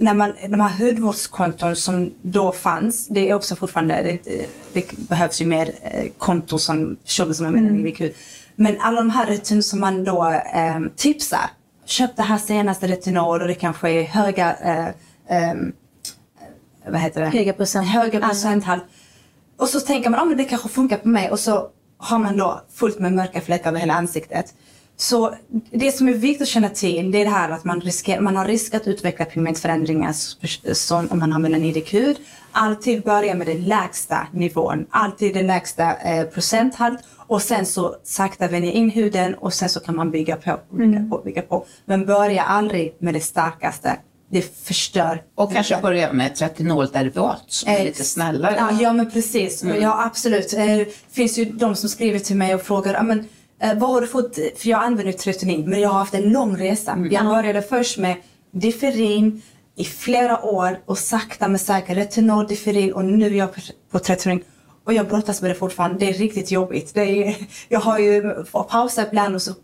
C: när man, de här hudvårdskonton som då fanns, det är också fortfarande, det, det behövs ju mer eh, konton som personer som har melanin hud. Men alla de här rutiner som man då eh, tipsar, köp det här senaste retinol och det kanske är höga, eh, ehm, vad heter det?
B: Höga procent.
C: Höga procenthalt. Och så tänker man, ja men det kanske funkar på mig och så har man då fullt med mörka fläckar över hela ansiktet. Så det som är viktigt att känna till det är det här att man, riskerar, man har risk att utveckla pigmentförändringar som om man har melanidig hud. Alltid börja med den lägsta nivån, alltid den lägsta eh, procenthalt och sen så sakta vänja in huden och sen så kan man bygga på, bygga på, bygga på. Men börja aldrig med det starkaste. Det förstör.
A: Och kanske börja med ett retinoldervat som är lite snällare.
C: Ja, ja men precis. Ja absolut. Eh, Det finns ju de som skriver till mig och frågar, men, eh, vad har du fått? För jag använder ju Tretonin, men jag har haft en lång resa. Jag började först med Differin i flera år och sakta men säkert retinol, Differin och nu är jag på, Tretonin. Och jag brottas med det fortfarande. Det är riktigt jobbigt. Det är, jag har ju får pausa ibland och så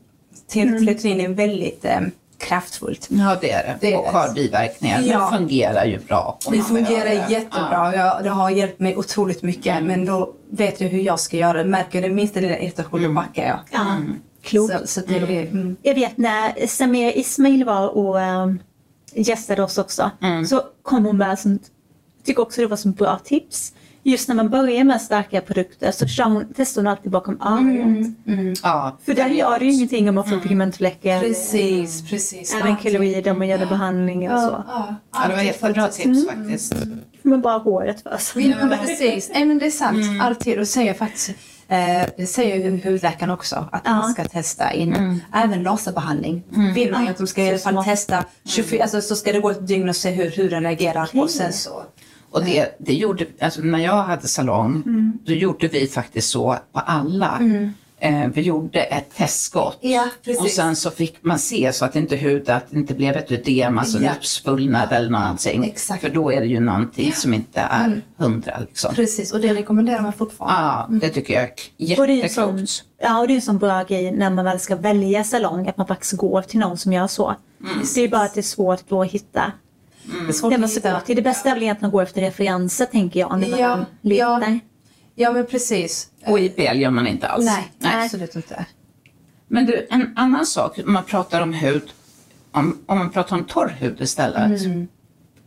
C: till Tretonin är väldigt eh, kraftfullt.
A: Ja, det är det.
C: Det är
A: och
C: det.
A: har biverkningar.
C: Ja.
A: Men fungerar ju bra.
C: Det fungerar
A: det.
C: jättebra. Jag, det har hjälpt mig otroligt mycket. Men då vet jag hur jag ska göra det. Märker jag det minsta lilla irritation, då backar jag.
B: Ja, klokt.
C: Så, så det är, mm.
B: Jag vet när Samir Ismail var och um, gästade oss också, så kom hon med sånt, jag tycker också det var så bra tips. Just när man börjar med starka produkter så kör hon, testar hon alltid bakom örat.
A: Ja,
B: För där gör det ju ingenting om man får pigmentfläckar.
C: Precis, precis.
B: Även keloider om man gör behandling och så.
C: Ja,
A: det var jättebra tips faktiskt.
B: Man bara håret först.
C: ja, men precis. Nej, men det är sant. Alltid. Och säger faktiskt, eh, det säger ju hudläkaren också, att man ska testa in även laserbehandling. Vill man att de ska i alla fall testa 24, alltså, så ska det gå ett dygn och se hur huden reagerar. Och sen så.
A: Och det, det gjorde, alltså när jag hade salong, då gjorde vi faktiskt så på alla. Eh, vi gjorde ett testskott.
C: Ja.
A: Och sen så fick man se så att inte huden, att det inte blev ett ödem, alltså
C: Ja.
A: läppsvullnad eller någonting.
C: Exakt.
A: För då är det ju någonting som inte är hundra liksom.
C: Precis, och det rekommenderar man fortfarande.
A: Ja, det tycker jag är
B: ju
A: jätteklokt.
B: ja, och det är en sån bra grej när man väl ska välja salong, att man faktiskt går till någon som gör så. Det är ju bara att det är svårt då att hitta
C: Det är svårt
B: det man
C: hitta.
B: gå till. Det bästa är väl egentligen att gå efter referenser tänker jag, när man
C: Ja,
B: letar.
C: ja. Ja, men precis.
A: Och IPL gör man inte alls.
C: Nej, absolut inte.
A: Men du, en annan sak, om man pratar om hud, om, om man pratar om torr hud istället.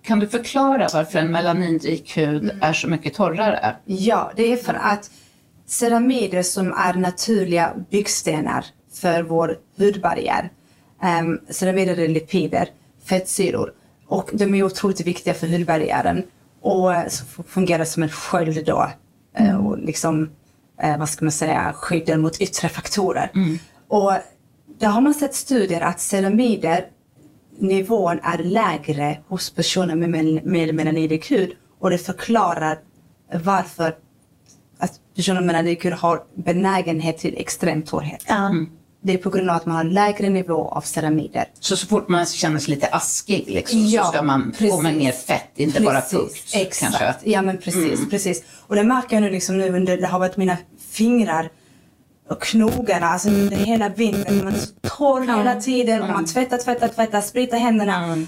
A: Kan du förklara varför en melaninrik hud är så mycket torrare?
C: Ja, det är för att ceramider som är naturliga byggstenar för vår hudbarriär. Um, ceramider är lipider, fettsyror. Och de är otroligt viktiga för hudbarriären. Och eh, fungerar som en sköld då. eh, Och liksom, eh, vad ska man säga, skyddar mot yttre faktorer. Och där har man sett studier att ceramider nivån är lägre hos personer med, med melanidig hud och det förklarar varför att personer med melanidig hud har benägenhet till extrem torrhet.
B: Ja.
C: Det är på grund av att man har lägre nivå av ceramider.
A: Så så fort man känner sig lite askig liksom,
C: Ja,
A: så ska man få
C: precis.
A: mer fett, inte bara fukt.
C: Exakt.
A: Kanske.
C: Ja men precis, precis. Och det märker jag nu liksom nu under, det har varit mina fingrar och knogarna, alltså under hela vintern. Man är så torr hela tiden och man tvättar, tvättar, tvättar, spritar händerna.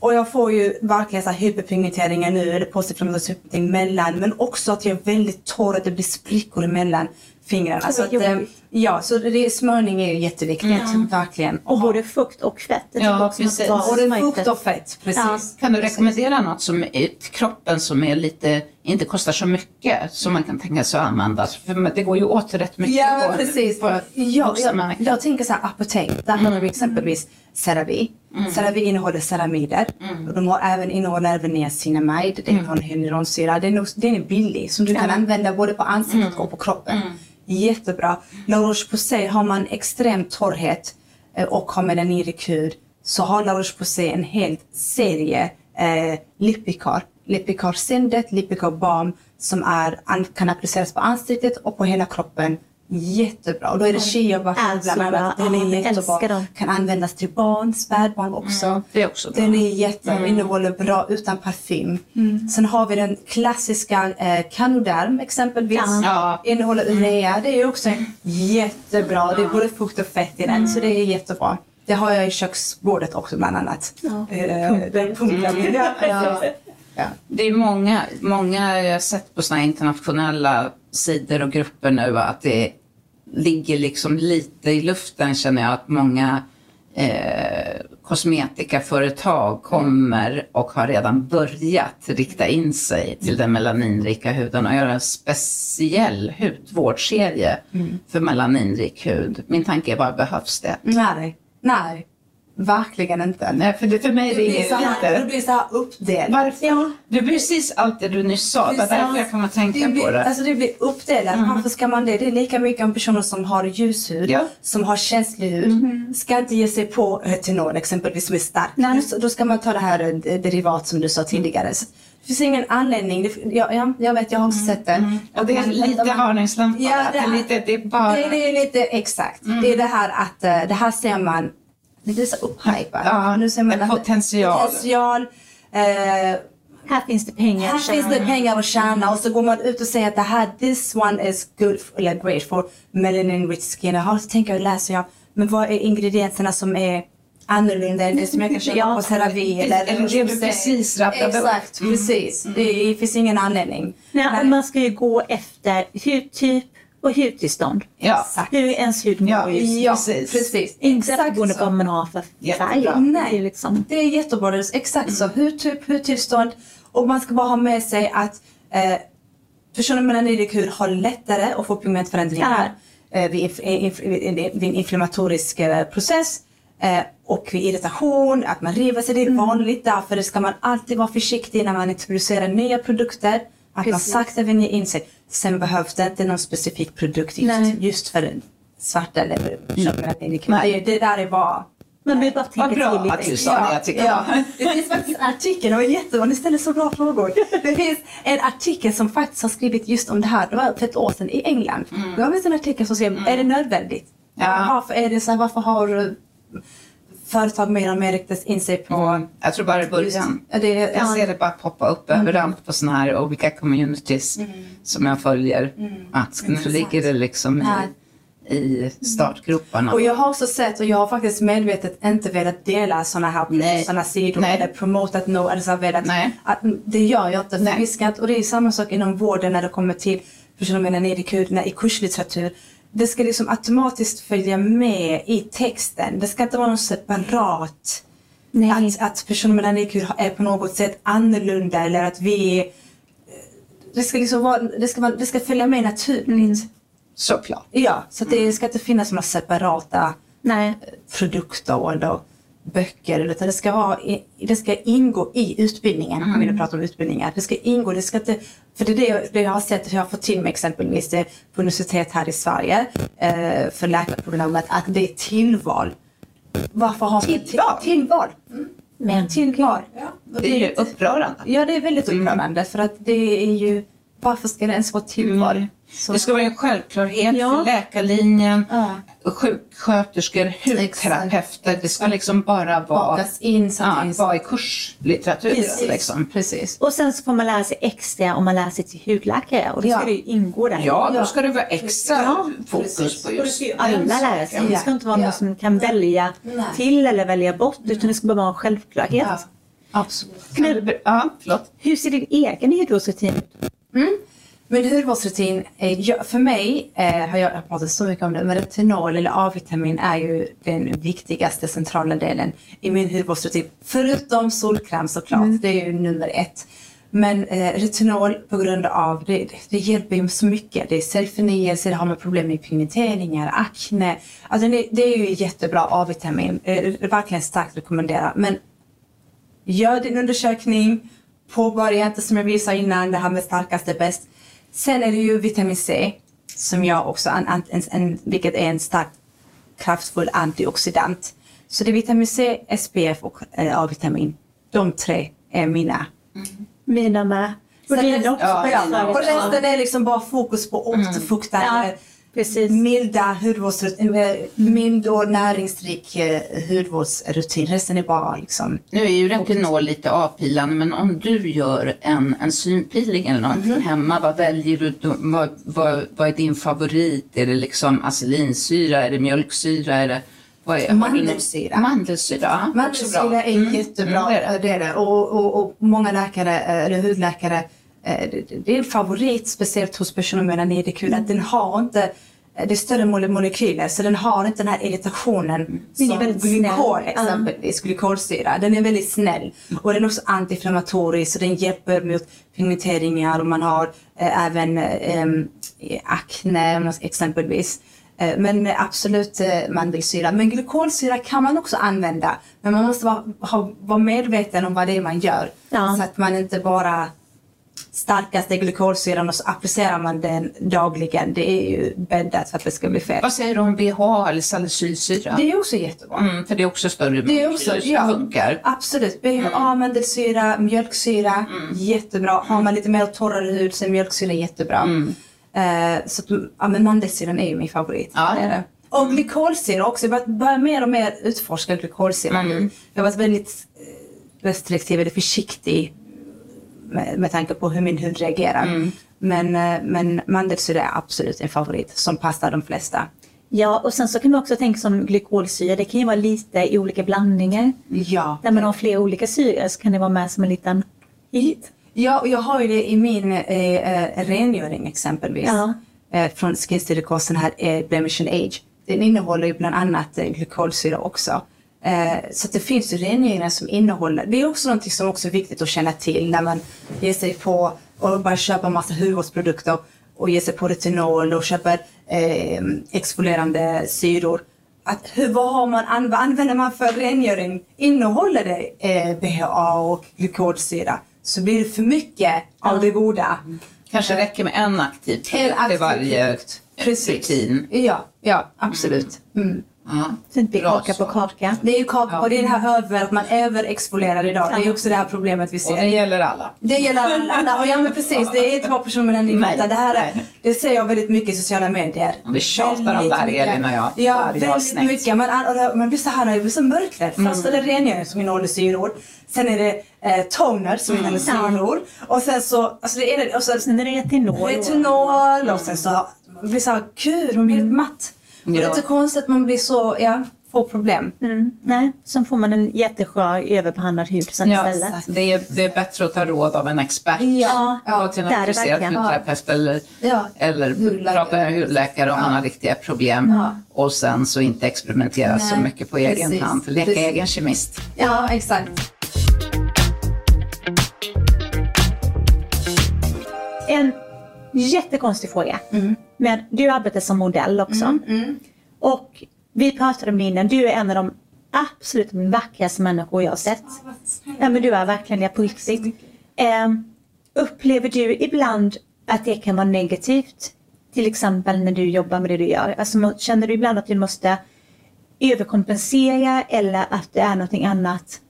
C: Och jag får ju verkligen så här hyperpigmenteringar nu, eller postinflammatorisk hyperpigmentering mellan, men också att jag är väldigt torr, att det blir sprickor mellan fingrarna. Så att, eh, ja, så det, smörjning är ju jätteviktigt, verkligen.
B: Och både fukt och fett.
A: Ja, precis.
B: måste vara
C: Och det är
B: smörjfett.
C: fukt och fett, precis.
B: Ja.
A: Kan du rekommendera något som är till kroppen som är lite, inte kostar så mycket som man kan tänka sig att använda? För det går ju åt rätt mycket
C: Ja,
A: på,
C: precis.
A: på
C: Ja, jag, jag tänker så här apotek. Där har vi exempelvis CeraVe. CeraVe innehåller ceramider. Och de har även innehåller även niacinamide. Det har en hyaluronsyra. Den är, den är billig som du kan använda både på ansiktet och på kroppen. Jättebra. La Roche-Posay har man extrem torrhet eh, och har melaninikur så har La Roche-Posay en hel serie eh, Lipicar. Lipicar Syndet, Lipicar Balm som är, an, kan appliceras på ansiktet och på hela kroppen. Jättebra. Och då är det chiabackor
B: Alltså,
C: bland annat. Den
B: ja,
C: är jättebra. Kan användas till barn, spädbarn också.
A: det är också bra.
C: Den är jättebra, innehåller bra utan parfym. Sen har vi den klassiska eh, Canoderm exempelvis.
A: Ja.
C: Innehåller urea. Det är också jättebra. Det är både fukt och fett i den, så det är jättebra. Det har jag i köksbordet också bland annat. Eh, Den. Ja, precis. Ja.
A: Det är många, många jag har sett på såna här internationella sidor och grupper nu att det ligger liksom lite i luften känner jag att många eh, kosmetikaföretag kommer och har redan börjat rikta in sig till den melaninrika huden och göra en speciell hudvårdsserie för melaninrik hud. Min tanke är bara, behövs det?
C: Nej, nej. Verkligen inte.
A: Nej, för, det, för mig
C: Det
A: det
C: blir
A: är
C: så här, det
A: inte...
C: blir så här uppdelat.
A: Varför? Det är precis allt det du nyss sa. Det var därför jag kom att tänka
C: det blir,
A: på det.
C: Alltså det blir uppdelat. Varför ska man det? Det är lika mycket om personer som har ljushud,
A: Ja.
C: som har känslig hud. Ska inte ge sig på retinol exempelvis som är starkt. Då, då ska man ta det här eh, derivat som du sa tidigare. Så det finns ingen anledning. Det, ja, ja, jag vet, jag har också sett det.
A: Och det är lite varningslampa.
C: Ja, det, är,
A: lite, det är bara...
C: det, det är lite exakt. Det är det här att eh, det här ser man, det blir så upphypat.
A: Ja,
C: nu ser man
A: en potential.
C: potential eh,
B: Här finns det pengar.
C: här finns det pengar att tjäna och så går man ut och säger att det här, this one is good, for, eller great for melanin rich skin. Jaha, så tänker jag, läser jag, men vad är ingredienserna som är annorlunda än det som jag kan köpa
B: Ja.
C: på CeraVe eller
A: Eller det du precis rabblade.
C: Exakt, precis. Det finns ingen anledning.
B: Nej, och man ska ju gå efter hudtyp och hudtillstånd.
A: Ja,
B: Hur ens hud mår
A: Ja,
B: just.
C: Ja,
A: Precis.
C: precis.
B: Inte
C: Exakt
B: beroende på vad man har för färg.
C: Nej.
B: Det är liksom,
C: Det är jättebra. Det är exakt så. Hudtyp, hudtillstånd. Och man ska bara ha med sig att eh, personer med melanirik hud har lättare att få pigmentförändringar eh, vid, inf- inf- vid, vid en inflammatorisk eh, process. Eh, och vid irritation, att man river sig. Det är vanligt. Därför ska man alltid vara försiktig när man introducerar nya produkter. Att man
B: Precis.
C: sakta vänjer in sig. Sen behövs det inte någon specifik produkt just, just för den svarta eller hud.
A: Nej.
C: Det, där är bara
B: man behöver bara
A: Vad bra
B: till
A: att du sa det. Jag tycker
C: Ja, det finns faktiskt en artikel, var jättebra, ni ställer så bra frågor. Det finns en artikel som faktiskt har skrivit just om det här, det var för ett år sedan i England. Det var en artikel som skrev, är det nödvändigt?
A: Ja.
C: Varför är det så här, varför har företag mer och mer riktat in sig på
A: Mm. Jag tror bara i början.
C: Ja, det,
A: Jag ser det bara poppa upp överallt på såna här olika communities som jag följer. Att nu ligger det liksom i, i startgroparna.
C: Och jag har också sett, och jag har faktiskt medvetet inte velat dela sådana här
A: Nej.
C: såna sidor
A: Nej.
C: eller promotat no, eller så velat,
A: Nej.
C: att, det gör jag inte. För
A: Nej.
C: inte, och det är samma sak inom vården när det kommer till personer med melanirik hud, när- i kurslitteratur. Det ska liksom automatiskt följa med i texten. Det ska inte vara något separat.
B: Nej.
C: Att, att personer med hud är på något sätt annorlunda eller att vi är- det ska, liksom vara, det, ska vara, det ska följa med naturligt.
A: Såklart.
C: Ja, så att det ska inte finnas några separata
B: Nej.
C: produkter eller böcker. Utan det ska, vara, det ska ingå i utbildningen. Om vi nu pratar om utbildningar. Det ska ingå, det ska inte... För det är det jag, det jag har sett, jag har fått till mig exempelvis det på universitet här i Sverige eh, för läkarprogrammet, att det är tillval. Varför har man
A: Tillval?
C: Tillval.
B: Men
C: Tillval.
A: Det är ju upprörande.
C: Ja, det är väldigt upprörande för att det är ju... Varför ska det ens vara tillval?
A: Mm. Det ska vara en självklarhet
B: Ja.
A: för läkarlinjen,
C: Ja.
A: sjuksköterskor, hudterapeuter. Det ska liksom bara vara,
C: Bakas in så
A: ja,
C: det
A: vara i kurslitteratur.
C: Precis.
A: Liksom.
C: Precis.
B: Och sen så får man lära sig extra om man lär sig till hudläkare och då ska
C: Ja.
B: det ju ingå där.
A: Ja, då ska det vara extra
B: Ja,
A: fokus
C: precis.
A: på
B: Och det
A: just
B: ju alla lära sig. Det ska inte vara
C: Ja.
B: någon som kan välja
C: Nej.
B: till eller välja bort utan det ska bara vara en självklarhet.
C: Ja. Absolut.
A: Men, ja, förlåt.
B: Hur ser din egen hudvårdsrutin ut?
C: Men hudvårdsrutin, är, för mig eh, har jag pratat så mycket om det, men retinol eller A-vitamin är ju den viktigaste centrala delen i min hudvårdsrutin. Förutom solkräm såklart, det är ju nummer ett. Men eh, retinol på grund av, det, det hjälper ju så mycket. Det är cellförnyelse, det har med problem med pigmenteringar, akne. Alltså det, det är ju jättebra A-vitamin, eh, verkligen starkt rekommendera. Men Gör din undersökning. Påbörja inte som jag visade innan, det här med starkast är bäst. Sen är det ju vitamin C som jag också, en, en, en, vilket är en stark kraftfull antioxidant. Så det är vitamin C, SPF och eh, A-vitamin. De tre är mina.
B: Mina med. Och
C: Sen är-
A: ja, ja.
C: Och resten är liksom bara fokus på återfuktande,
B: Ja, precis.
C: milda hudvårdsrutin, eh, mild och näringsrik eh, hudvårdsrutin. Resten är bara liksom
A: Nu är ju retinol lite avpilande, men om du gör en enzympeeling eller någonting hemma, vad väljer du? då? Vad, vad, vad är din favorit? Är det liksom acelinsyra? Är det mjölksyra? Är det, vad är,
C: Mandelsyra.
A: Mandelsyra.
C: Mandelsyra är jättebra.
A: Mm, det är det.
C: Och, och, och många läkare, eh, eller hudläkare, eh, det, det är en favorit speciellt hos personer med anidikul att den har inte eh, det är större mole- molekyler så den har inte den här irritationen
B: Den är
C: som glykol exempelvis, glykolsyra. Den är väldigt snäll och den är också antiinflammatorisk så den hjälper mot pigmenteringar och man har eh, även eh, akne exempelvis. Eh, Men eh, absolut eh, mandelsyra. Men glykolsyra kan man också använda. Men man måste vara, ha, vara medveten om vad det är man gör.
B: Ja.
C: Så att man inte bara starkaste glykolsyran och så applicerar man den dagligen. Det är ju bäddat för att det ska bli fel.
A: Vad säger du om BH eller salicylsyra?
C: Det är också jättebra.
A: Mm, för det är också större
C: Det är också, ja,
A: funkar.
C: Absolut. BHA, mandelsyra, mjölksyra, jättebra. Har man lite mer torrare hud så är mjölksyra jättebra. Eh, så att, ja, men mandelsyran är ju min favorit.
A: Ja.
C: Det är det. Och glykolsyra också. Jag bör- börjar mer och mer utforska glykolsyra.
A: Mm.
C: Jag har varit väldigt eh, restriktiv eller försiktig med, med tanke på hur min hud reagerar.
A: Mm.
C: Men, eh, men mandelsyra är absolut en favorit som passar de flesta.
B: Ja, och sen så kan man också tänka som glykolsyra. Det kan ju vara lite i olika blandningar.
C: Ja.
B: Där man har flera olika syror så kan det vara med som en liten hit.
C: Ja, och jag har ju det i min eh, eh, rengöring exempelvis.
B: Ja.
C: Eh, från Skin Studios, den här eh, Blemish Age. Den innehåller ju bland annat eh, glykolsyra också. Eh, så det finns ju rengöringar som innehåller, det är också någonting som också är viktigt att känna till när man ger sig på och bara köper massa hudvårdsprodukter och ger sig på retinol och köper eh, exfolierande syror. Att hur, vad, har man, an- vad använder man för rengöring? Innehåller det eh, BHA och glykolsyra så blir det för mycket av det goda.
A: Kanske räcker med en aktiv produkt i varje rutin.
C: Ja, ja absolut. Mm.
A: Ja.
B: Så det blir kaka på kaka.
C: Det är ju kaka och det är det här över, att man överexfolierar idag. Det är också det här problemet vi
A: Och det
C: ser.
A: gäller alla.
C: Det gäller alla. Och ja men precis, det är inte bara personer med den utan det här är,
A: nej.
C: det ser jag väldigt mycket i sociala medier.
A: Vi tjatar om det här,
C: Väldigt mycket.
A: Elin och jag,
C: Ja, väldigt
A: avsnitt.
C: mycket. Man, man blir så här, det blir så mörkrädd. Först är det rengöring som innehåller syror. Sen är det eh, toner som innehåller syror. Och sen så, alltså det är det, och så
B: Sen är det retinol.
C: retinol och sen så blir så här, gud, man blir helt matt. Och det är
A: Ja.
C: inte konstigt att man blir så, ja, får problem.
B: Mm. Nej, sen får man en jätteskör överbehandlad hud sen
A: Ja,
B: istället.
A: det, är, det är bättre att ta råd av en expert.
C: Ja,
A: Ja, till en auktoriserad hudterapeut eller,
C: Ja.
A: eller
C: Hudläkare.
A: prata med en hudläkare om man har riktiga problem.
C: Ja.
A: Och sen så inte experimentera så
C: Nej,
A: mycket på egen
C: precis.
A: hand. Leka
C: Precis.
A: egen kemist.
C: Ja, exakt.
B: Jättekonstig fråga. Men du arbetar som modell också. Och vi pratade om det innan, du är en av de absolut vackraste människor jag har sett. Ja, men du är verkligen det på riktigt. Ehm, upplever du ibland att det kan vara negativt? Till exempel när du jobbar med det du gör. Alltså, känner du ibland att du måste överkompensera eller att det är någonting annat?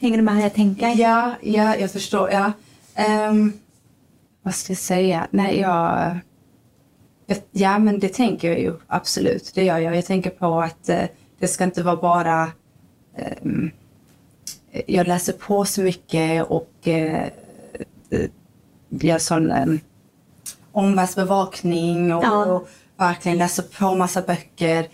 B: Hänger du med här jag tänker?
C: Ja, ja, jag förstår. Ja. Ehm, vad ska jag säga? Nej, jag... Ja, men det tänker jag ju absolut. Det gör jag. Jag tänker på att eh, det ska inte vara bara... ehm, jag läser på så mycket och eh, eh, gör sån um, omvärldsbevakning och,
B: Ja.
C: och verkligen läser på massa böcker.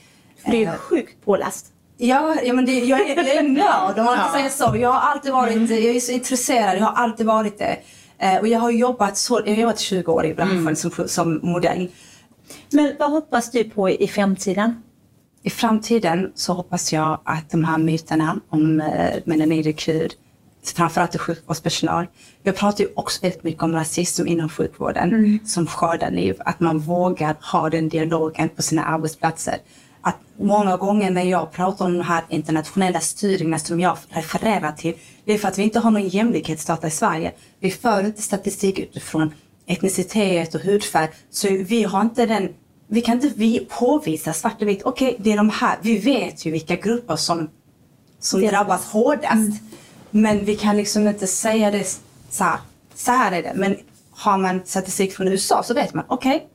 B: Du är ju sjukt påläst.
C: Ja, ja men det, jag, är, jag är nörd om man
A: Ja.
C: säger så. Jag har alltid varit, jag är så intresserad, jag har alltid varit det. Eh, och jag har jobbat, så, jag har jobbat 20 år i branschen som, som modell.
B: Men vad hoppas du på i framtiden?
C: I framtiden så hoppas jag att de här myterna om eh, melanidkur, framförallt i sjukvårdspersonal. Jag pratar ju också väldigt mycket om rasism inom sjukvården som skördar liv. Att man vågar ha den dialogen på sina arbetsplatser. Att många gånger när jag pratar om de här internationella studierna som jag refererar till, det är för att vi inte har någon jämlikhetsdata i Sverige. Vi för inte statistik utifrån etnicitet och hudfärg. Så vi har inte den vi kan inte vi påvisa svart och vitt. Okej, det är de här. Vi vet ju vilka grupper som, som
B: Det-
C: drabbas hårdast. Men vi kan liksom inte säga det så här. Så här är det. Men har man statistik från USA så vet man. Okej,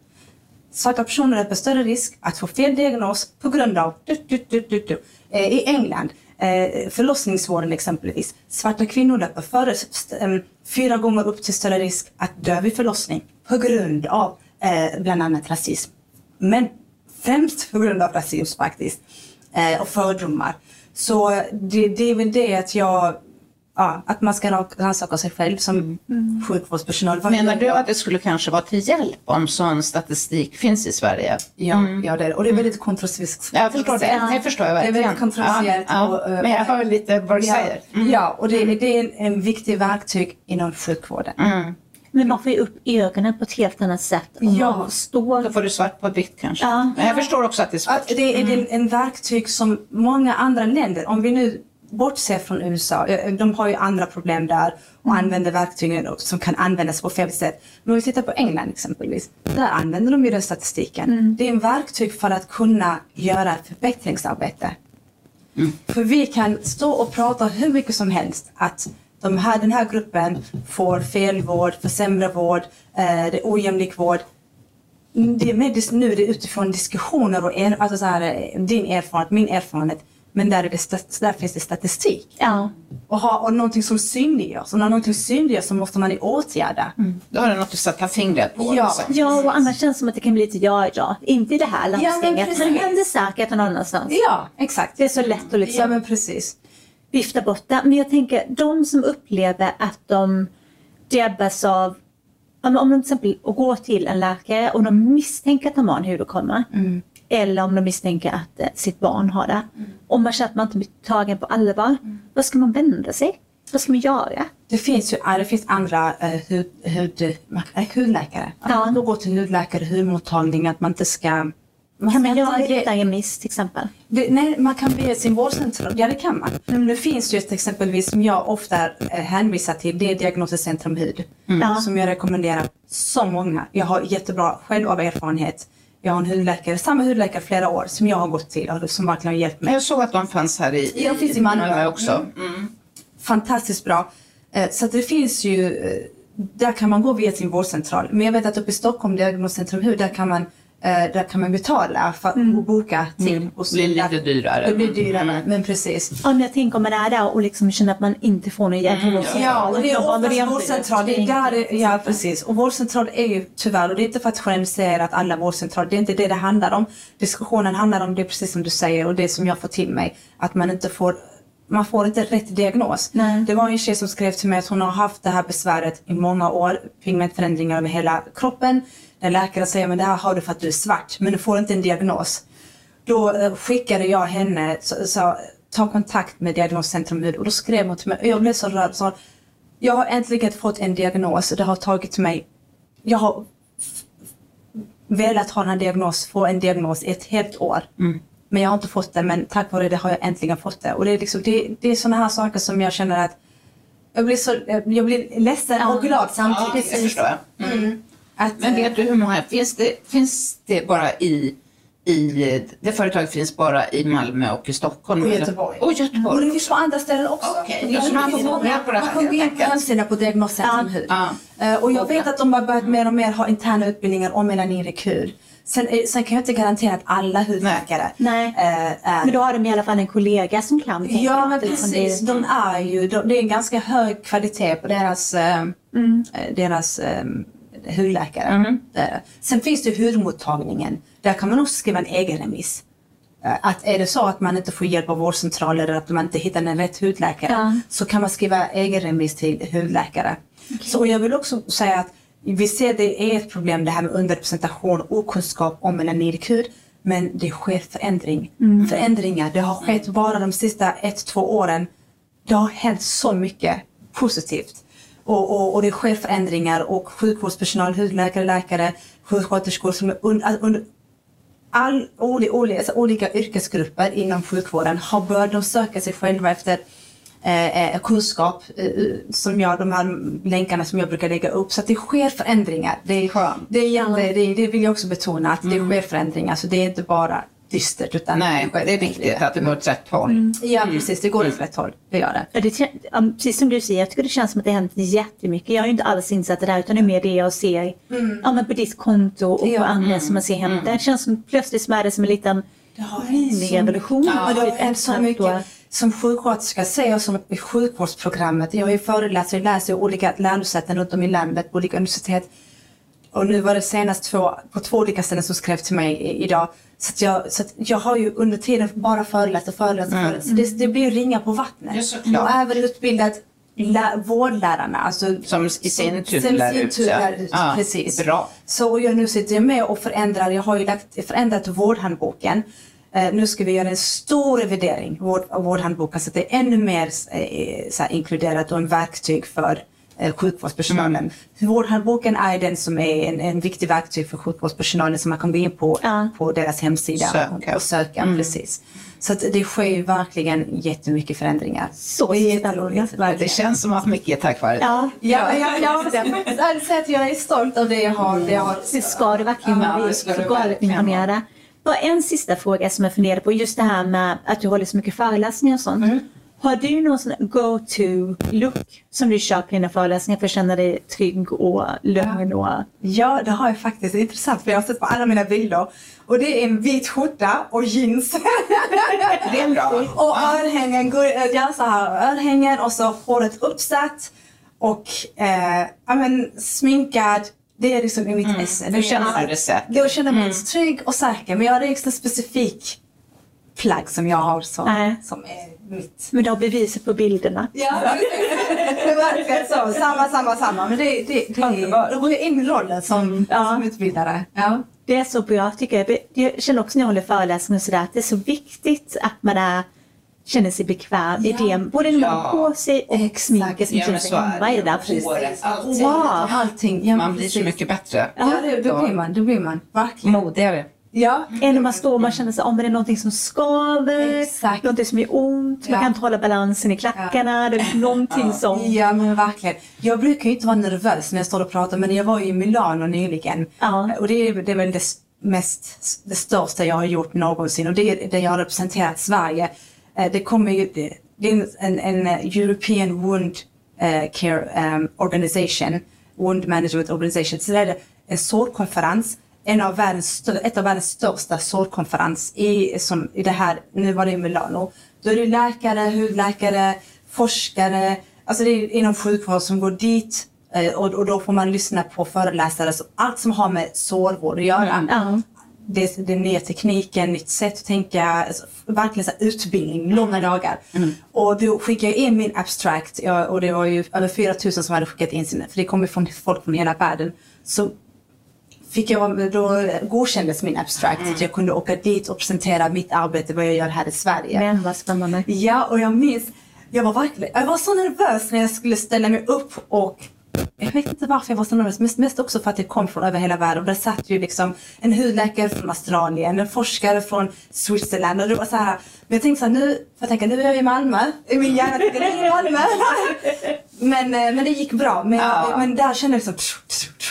C: svarta personer löper större risk att få fel diagnos på grund av du, du, du, du, du. Eh, I England, eh, förlossningsvården exempelvis. Svarta kvinnor löper före, fyra gånger upp till större risk att dö vid förlossning på grund av eh, bland annat rasism. Men främst på grund av rasism faktiskt. Eh, och fördomar. Så eh, det, det är väl det att jag Ja, att man ska rannsaka sig själv som sjukvårdspersonal. Vad
A: Menar du att det skulle kanske vara till hjälp om sån statistik finns i Sverige?
C: Ja, ja det är. Och det är väldigt kontroversiellt.
A: Ja, jag förstår det. Det förstår jag
C: Det är
A: verkligen.
C: väldigt kontroversiellt.
A: Ja,
C: och,
A: ja.
C: eh,
A: Men jag hör lite vad du
C: ja,
A: säger. Mm.
C: Ja, och det, det är en, en viktig verktyg inom sjukvården.
A: Mm.
B: Men man får ju upp ögonen på ett helt annat sätt. Om
C: Ja.
B: man förstår.
A: Då får du svart på vitt kanske.
B: Ja.
A: Men jag förstår också att det är svårt.
C: Att det är en, en verktyg som många andra länder, om vi nu bortser från USA, eh, de har ju andra problem där och använder verktygen som kan användas på fel sätt. Men om vi tittar på England exempelvis, där använder de ju den statistiken. Det är en verktyg för att kunna göra ett förbättringsarbete. För vi kan stå och prata hur mycket som helst att de här, den här gruppen får fel vård, får sämre vård, eh, det är ojämlik vård. Det är med nu det är utifrån diskussioner och er, alltså så här, eh, din erfarenhet, min erfarenhet. Men där, är det, där finns det statistik.
B: Ja.
C: Och, ha, och någonting som synliggörs. Och när någonting synliggörs så måste man åtgärda.
A: Då har du något att sätta fingret på.
C: Ja.
A: alltså.
B: ja, och annars känns det som att det kan bli lite ja, ja. Inte i det här
C: Ja, men
B: landstinget, men, det händer säkert någon annanstans.
C: Ja, exakt.
B: Det är så lätt att liksom
C: Ja, men precis.
B: vifta bort det. Men jag tänker, de som upplever att de drabbas av om de till exempel går till en läkare och de misstänker att de har en hudåkomma. Eller om de misstänker att eh, sitt barn har det. Och man känner att man inte blir tagen på allvar. Vad ska man vända sig? Vad ska man göra?
C: Det finns ju det finns andra eh, hud, hud, eh, hudläkare. Att
B: Ja.
C: man går till hudläkare, hudmottagning, att man inte ska... Man
B: Kan man göra det utan remiss till exempel?
C: Det, nej, man kan be sin vårdcentral. Ja, det kan man. Men det finns ju ett exempelvis som jag ofta eh, hänvisar till. Det är Diagnoscentrum hud.
B: Ja.
C: Som jag rekommenderar så många. Jag har jättebra själv av erfarenhet. Jag har en hudläkare, samma hudläkare flera år som jag har gått till och som verkligen har hjälpt mig.
A: jag såg att de fanns här i,
C: De finns i Malmö.
A: också. Mm.
C: Fantastiskt bra. Eh, Så det finns ju, eh, där kan man gå via sin vårdcentral. Men jag vet att uppe i Stockholm, Diagnoscentrum hud, där kan man, där kan man betala för att boka tid. hos-
A: Det blir lite dyrare.
C: Det blir dyrare, men precis.
B: Ja, men jag tänker om man är där och liksom känner att man inte får någon hjälp. Mm,
C: Ja, och det är oftast vårdcentral. Det är där ja, precis. Och vårdcentral är ju tyvärr, och det är inte för att generalisera att alla vårdcentraler, det är inte det det handlar om. Diskussionen handlar om det precis som du säger och det som jag får till mig, att man inte får man får inte rätt diagnos.
B: Nej.
C: Det var en tjej som skrev till mig att hon har haft det här besväret i många år, pigmentförändringar över hela kroppen. När läkaren säger men det här har du för att du är svart, men du får inte en diagnos. Då eh, skickade jag henne, så, ta kontakt med Diagnoscentrum och då skrev hon till mig, och jag blev så rörd. Så, jag har äntligen fått en diagnos och det har tagit mig, jag har velat ha här diagnos, få en diagnos i ett helt år. Men jag har inte fått det, men tack vare det har jag äntligen fått det. Och det är, liksom, det, det är sådana här saker som jag känner att jag blir, så, jag blir ledsen och glad
A: Ja,
C: samtidigt.
A: jag förstår.
C: Att,
A: Men vet du hur många, finns det, finns det bara i i, det företaget finns bara i Malmö och i Stockholm.
C: Och Göteborg.
A: Och Göteborg.
C: Och det finns på andra ställen också.
A: Okej, då ska man få gå med på det här,
C: Man gå in
A: helt
C: på
A: enkelt.
C: hemsidan på Diagnoscentrum Hud.
A: Ja.
C: Eh, Och jag vet att de har börjat mer och mer ha interna utbildningar om melaninrik hud. Sen, eh, sen kan jag inte garantera att alla hudläkare
B: Nej.
C: eh, är
B: Men då har de i alla fall en kollega som kan.
C: Ja men
B: Det är det-
C: precis, de är ju, de, det är en ganska hög kvalitet på deras, eh, eh, deras eh, hudläkare. Eh, sen finns det hudmottagningen, där kan man också skriva en egen remiss. Eh, Att är det så att man inte får hjälp av vårdcentral eller att man inte hittar en rätt hudläkare
B: Ja.
C: så kan man skriva egen remiss till hudläkare. Så jag vill också säga att vi ser det är ett problem det här med underrepresentation och okunskap om melaninrik hud. Men det sker förändring. förändringar. Det har skett bara de sista ett, två åren. Det har hänt så mycket positivt. Och, och, och det sker förändringar och sjukvårdspersonal, hudläkare, läkare, sjuksköterskor som är under, under all, oli, oli, alltså olika yrkesgrupper inom sjukvården har börjat de söka sig själva efter eh, eh, kunskap eh, som jag, de här länkarna som jag brukar lägga upp. Så att det sker förändringar. Det, är- det, är det, det vill jag också betona att det sker förändringar. Så det är inte bara dystert utan
A: Nej, det är viktigt att det går åt rätt håll.
C: Ja precis, det går åt rätt håll. Det gör det.
B: Ja, det, ja, precis som du säger, jag tycker det känns som att det har hänt jättemycket. Jag har ju inte alls insatt det där utan det är mer det jag ser ja, men på ditt konto och
C: Ja.
B: på andra som man ser hänt. Det känns som plötsligt som är det som en liten minirevolution.
C: Ja, det har hänt så mycket. Som sjuksköterska ser jag som i sjukvårdsprogrammet. Jag är föreläsare, jag läser olika lärosäten runt om i landet på olika universitet. Och nu var det senast två, på två olika ställen som skrev till mig idag. Så, jag, så jag har ju under tiden bara föreläst och föreläst och föreläst. Så det, det blir ju ringa på vattnet.
A: Ja,
C: och även utbildat lä, vårdlärarna. Alltså,
A: Som i sin tur
C: som
A: lär ut
C: tur lär ut,
A: Ja,
C: precis.
A: bra.
C: Så jag nu sitter jag med och förändrar, jag har ju lagt, förändrat vårdhandboken. Eh, nu ska vi göra en stor revidering vård, av vårdhandboken så att det är ännu mer eh, så inkluderat och en verktyg för sjukvårdspersonalen.
A: Mm.
C: Vårdhandboken är den som är en, en viktig verktyg för sjukvårdspersonalen som man kan gå in på,
B: Ja.
C: på deras hemsida
A: Söka.
C: och söka.
A: Mm.
C: Precis. Så att det sker ju verkligen jättemycket förändringar.
B: Så
C: jätteroligt.
A: Det känns som att mycket är tack vare det.
B: Ja,
C: Ja, ja, ja. Faktiskt ärligt säga att jag är stolt över det jag har. Det jag har.
B: det ska du verkligen
A: Ja,
B: bli.
A: det ska du verkligen
B: imponerad. Bara en sista fråga som jag funderar på. Just det här med att du håller så mycket föreläsningar och sånt.
A: Mm.
B: Har du någon sån go-to-look som du kör på dina föreläsningar för att känna dig trygg och lugn? Och...
C: Ja, det har jag faktiskt. Det är intressant för jag har sett på alla mina bilder. Och det är en vit skjorta och jeans.
A: Det är bra.
C: och örhängen, ja, så här, örhängen och så håret uppsatt. Och eh, ja, men, sminkad. Det är liksom i mitt esse.
A: Mm. Du känner dig säker.
C: Då känner jag mig trygg och säker. Men jag har liksom specifik plagg som jag har som,
B: Nej.
C: som är mitt.
B: Men du har beviset på bilderna.
C: Ja, det är verkligen så. Samma, samma, samma. Men det, det, det,
A: Underbart.
C: då går in i rollen som,
B: Ja.
C: som utbildare. Ja.
B: Det är så bra tycker jag. Jag känner också när jag håller föreläsningar och sådär att det är så viktigt att man är, känner sig bekväm i det. Både när man
A: Ja.
B: på sig och
C: Exakt.
B: sminket som
A: Ja,
B: känner sig hemma i
A: det.
B: det.
A: Precis. Håret, allting.
B: Wow.
C: Allting. Ja,
A: Man blir så
C: precis.
A: mycket bättre.
C: Ja, det, det blir man. Det blir man. Verkligen.
A: Modigare.
C: Ja.
B: Än när man står och man känner sig, om det är någonting som skaver,
C: Exakt.
B: någonting som gör ont, man
C: Ja.
B: kan inte hålla balansen i klackarna, det är någonting som...
C: Ja men verkligen. Jag brukar ju inte vara nervös när jag står och pratar men jag var ju i Milano nyligen.
B: Ja.
C: Och det är, det är väl det mest, det största jag har gjort någonsin och det är där jag har representerat Sverige. Eh, Det kommer ju, det är en, en eh, European Wound eh, Care um, Organization, Wound Management Organization. Så det är en sårkonferens, en av världens, ett av världens största sårkonferens i, som, i det här, nu var det i Milano. Då är det läkare, hudläkare, forskare, alltså det är inom sjukvård som går dit eh, och, och då får man lyssna på föreläsare, så allt som har med sårvård att göra.
B: Ja.
C: Det, den nya tekniken, nytt sätt att tänka, alltså, verkligen så utbildning, långa dagar. Och då skickade jag in min abstract och det var ju över 4000 som hade skickat in sina, för det kommer från folk från hela världen. Så fick jag, då godkändes min abstract att jag kunde åka dit och presentera mitt arbete, vad jag gör här i Sverige.
B: Men vad spännande.
C: Ja, och jag minns, jag var verkligen, jag var så nervös när jag skulle ställa mig upp och jag vet inte varför jag var så nervös, mest, mest också för att jag kom från över hela världen. Där satt ju liksom en hudläkare från Australien, en forskare från Switzerland och det var så här. Men jag tänkte så här, nu, för jag tänka, nu är jag i Malmö. I min hjärna tänkte jag, nu är i Malmö. men, eh, men det gick bra. Men,
A: Ja.
C: men där kände jag liksom,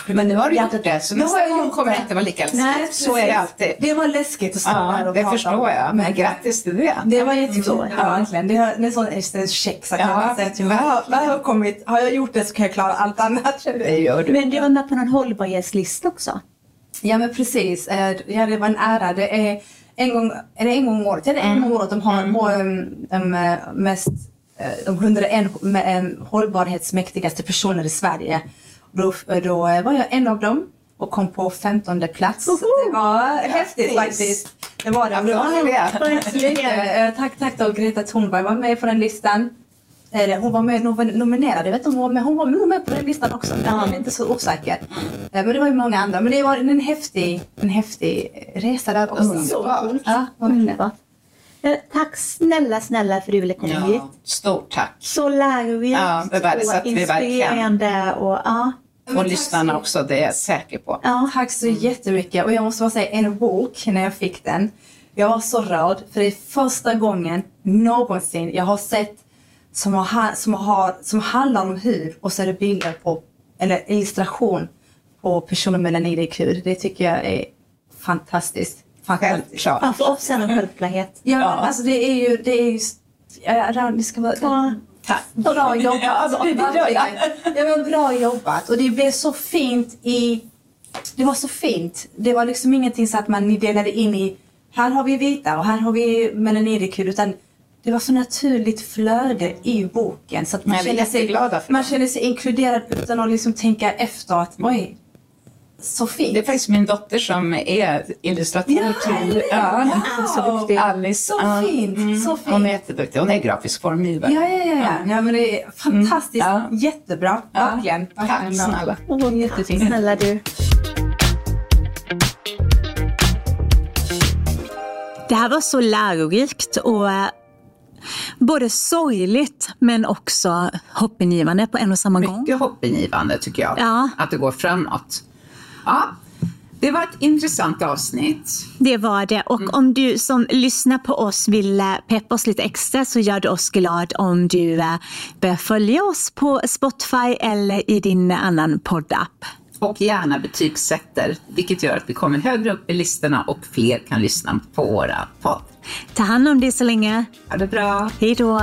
A: Men nu har du gjort det, så nästa
C: jag
A: gång kommer det
C: det.
A: inte vara lika läskigt.
C: Nej,
A: så är det alltid.
C: Det var läskigt att stå här
A: Ja,
C: och
A: det
C: prata
A: förstår
C: om.
A: jag. Men grattis till det.
C: Det var jättekul.
A: Ja.
C: Ja, verkligen. Det är det är sån check. Så att
A: Ja.
C: kan säga att jag har, jag har, kommit, har jag gjort det så kan jag klara allt annat.
A: Det gör du.
B: Men du var med på någon hållbarhetslista också.
C: Ja men precis. Eh, Ja, det var en ära. Det är en gång, är det en gång om året? Ja, det är en gång om året de har mm. de eh, mest eh, de 101 med, eh, hållbarhetsmäktigaste personer i Sverige. Då, då var jag en av dem och kom på 15 plats. Så det var häftigt faktiskt. Det var det.
A: Ja, det.
C: Mycket. Eh, Tack, tack då Greta Thunberg var med på den listan. Eller hon var med nom- nominerad, jag vet inte om hon var med, hon var nog med på den listan också. Jag är inte så osäker. Eh, Men det var ju många andra. Men det var en häftig, en häftig resa där också.
A: Underbart.
C: Ja, verkligen.
B: Underbart. Eh, Tack snälla, snälla för att du ville komma hit.
A: Ja, stort tack.
B: Så lärorikt
A: Ja, det värdesätter
B: och
A: vi verkligen.
B: inspirerande. Och, ja.
A: Och lyssnarna också, det är jag säker på.
B: Ja.
C: Tack så jättemycket. Och jag måste bara säga en bok när jag fick den. Jag var så rörd för det är första gången någonsin jag har sett som, har, som, har, som handlar om hud och så är det bilder på, eller illustration på personer med hud. Det tycker jag är fantastiskt.
A: Självklart.
B: Ja, för oss är det en självklarhet.
C: Ja, alltså det är ju, det är ju, ja, det ska vara,
B: Ja.
A: Tack.
C: Bra jobbat.
A: Ja, alltså. Det
C: var bra jobbat. Och det blev så fint i... Det var så fint. Det var liksom ingenting så att man delade in i... Här har vi vita och här har vi melanidikul. Utan det var så naturligt flöde i boken. Så att man, kände sig, man kände sig inkluderad utan att liksom tänka efter att oj, så fint.
A: Det är faktiskt min dotter som är illustratör
C: Ja,
A: till ja,
C: så duktig.
A: Alice.
C: Så
A: Ja.
C: fint, så fint.
A: Hon är jätteduktig. Hon är grafisk formgivare.
C: Ja, ja, ja, ja. ja men det är fantastiskt.
A: Mm. Ja.
C: Jättebra.
A: Ja.
C: Verkligen.
A: Tack snälla.
B: Åh,
C: Jättefint.
B: Snälla du. Det här var så lärorikt och eh, både sorgligt men också hoppingivande på en och samma gång.
A: Mycket hoppingivande tycker jag.
B: Ja.
A: Att det går framåt. Ja, det var ett intressant avsnitt.
B: Det var det. Och om du som lyssnar på oss vill eh, peppa oss lite extra så gör det oss glad om du eh, börjar följa oss på Spotify eller i din annan poddapp.
A: Och gärna betygsätter, vilket gör att vi kommer högre upp i listorna och fler kan lyssna på våra podd.
B: Ta hand om dig så länge.
A: Ha det bra.
B: Hej då!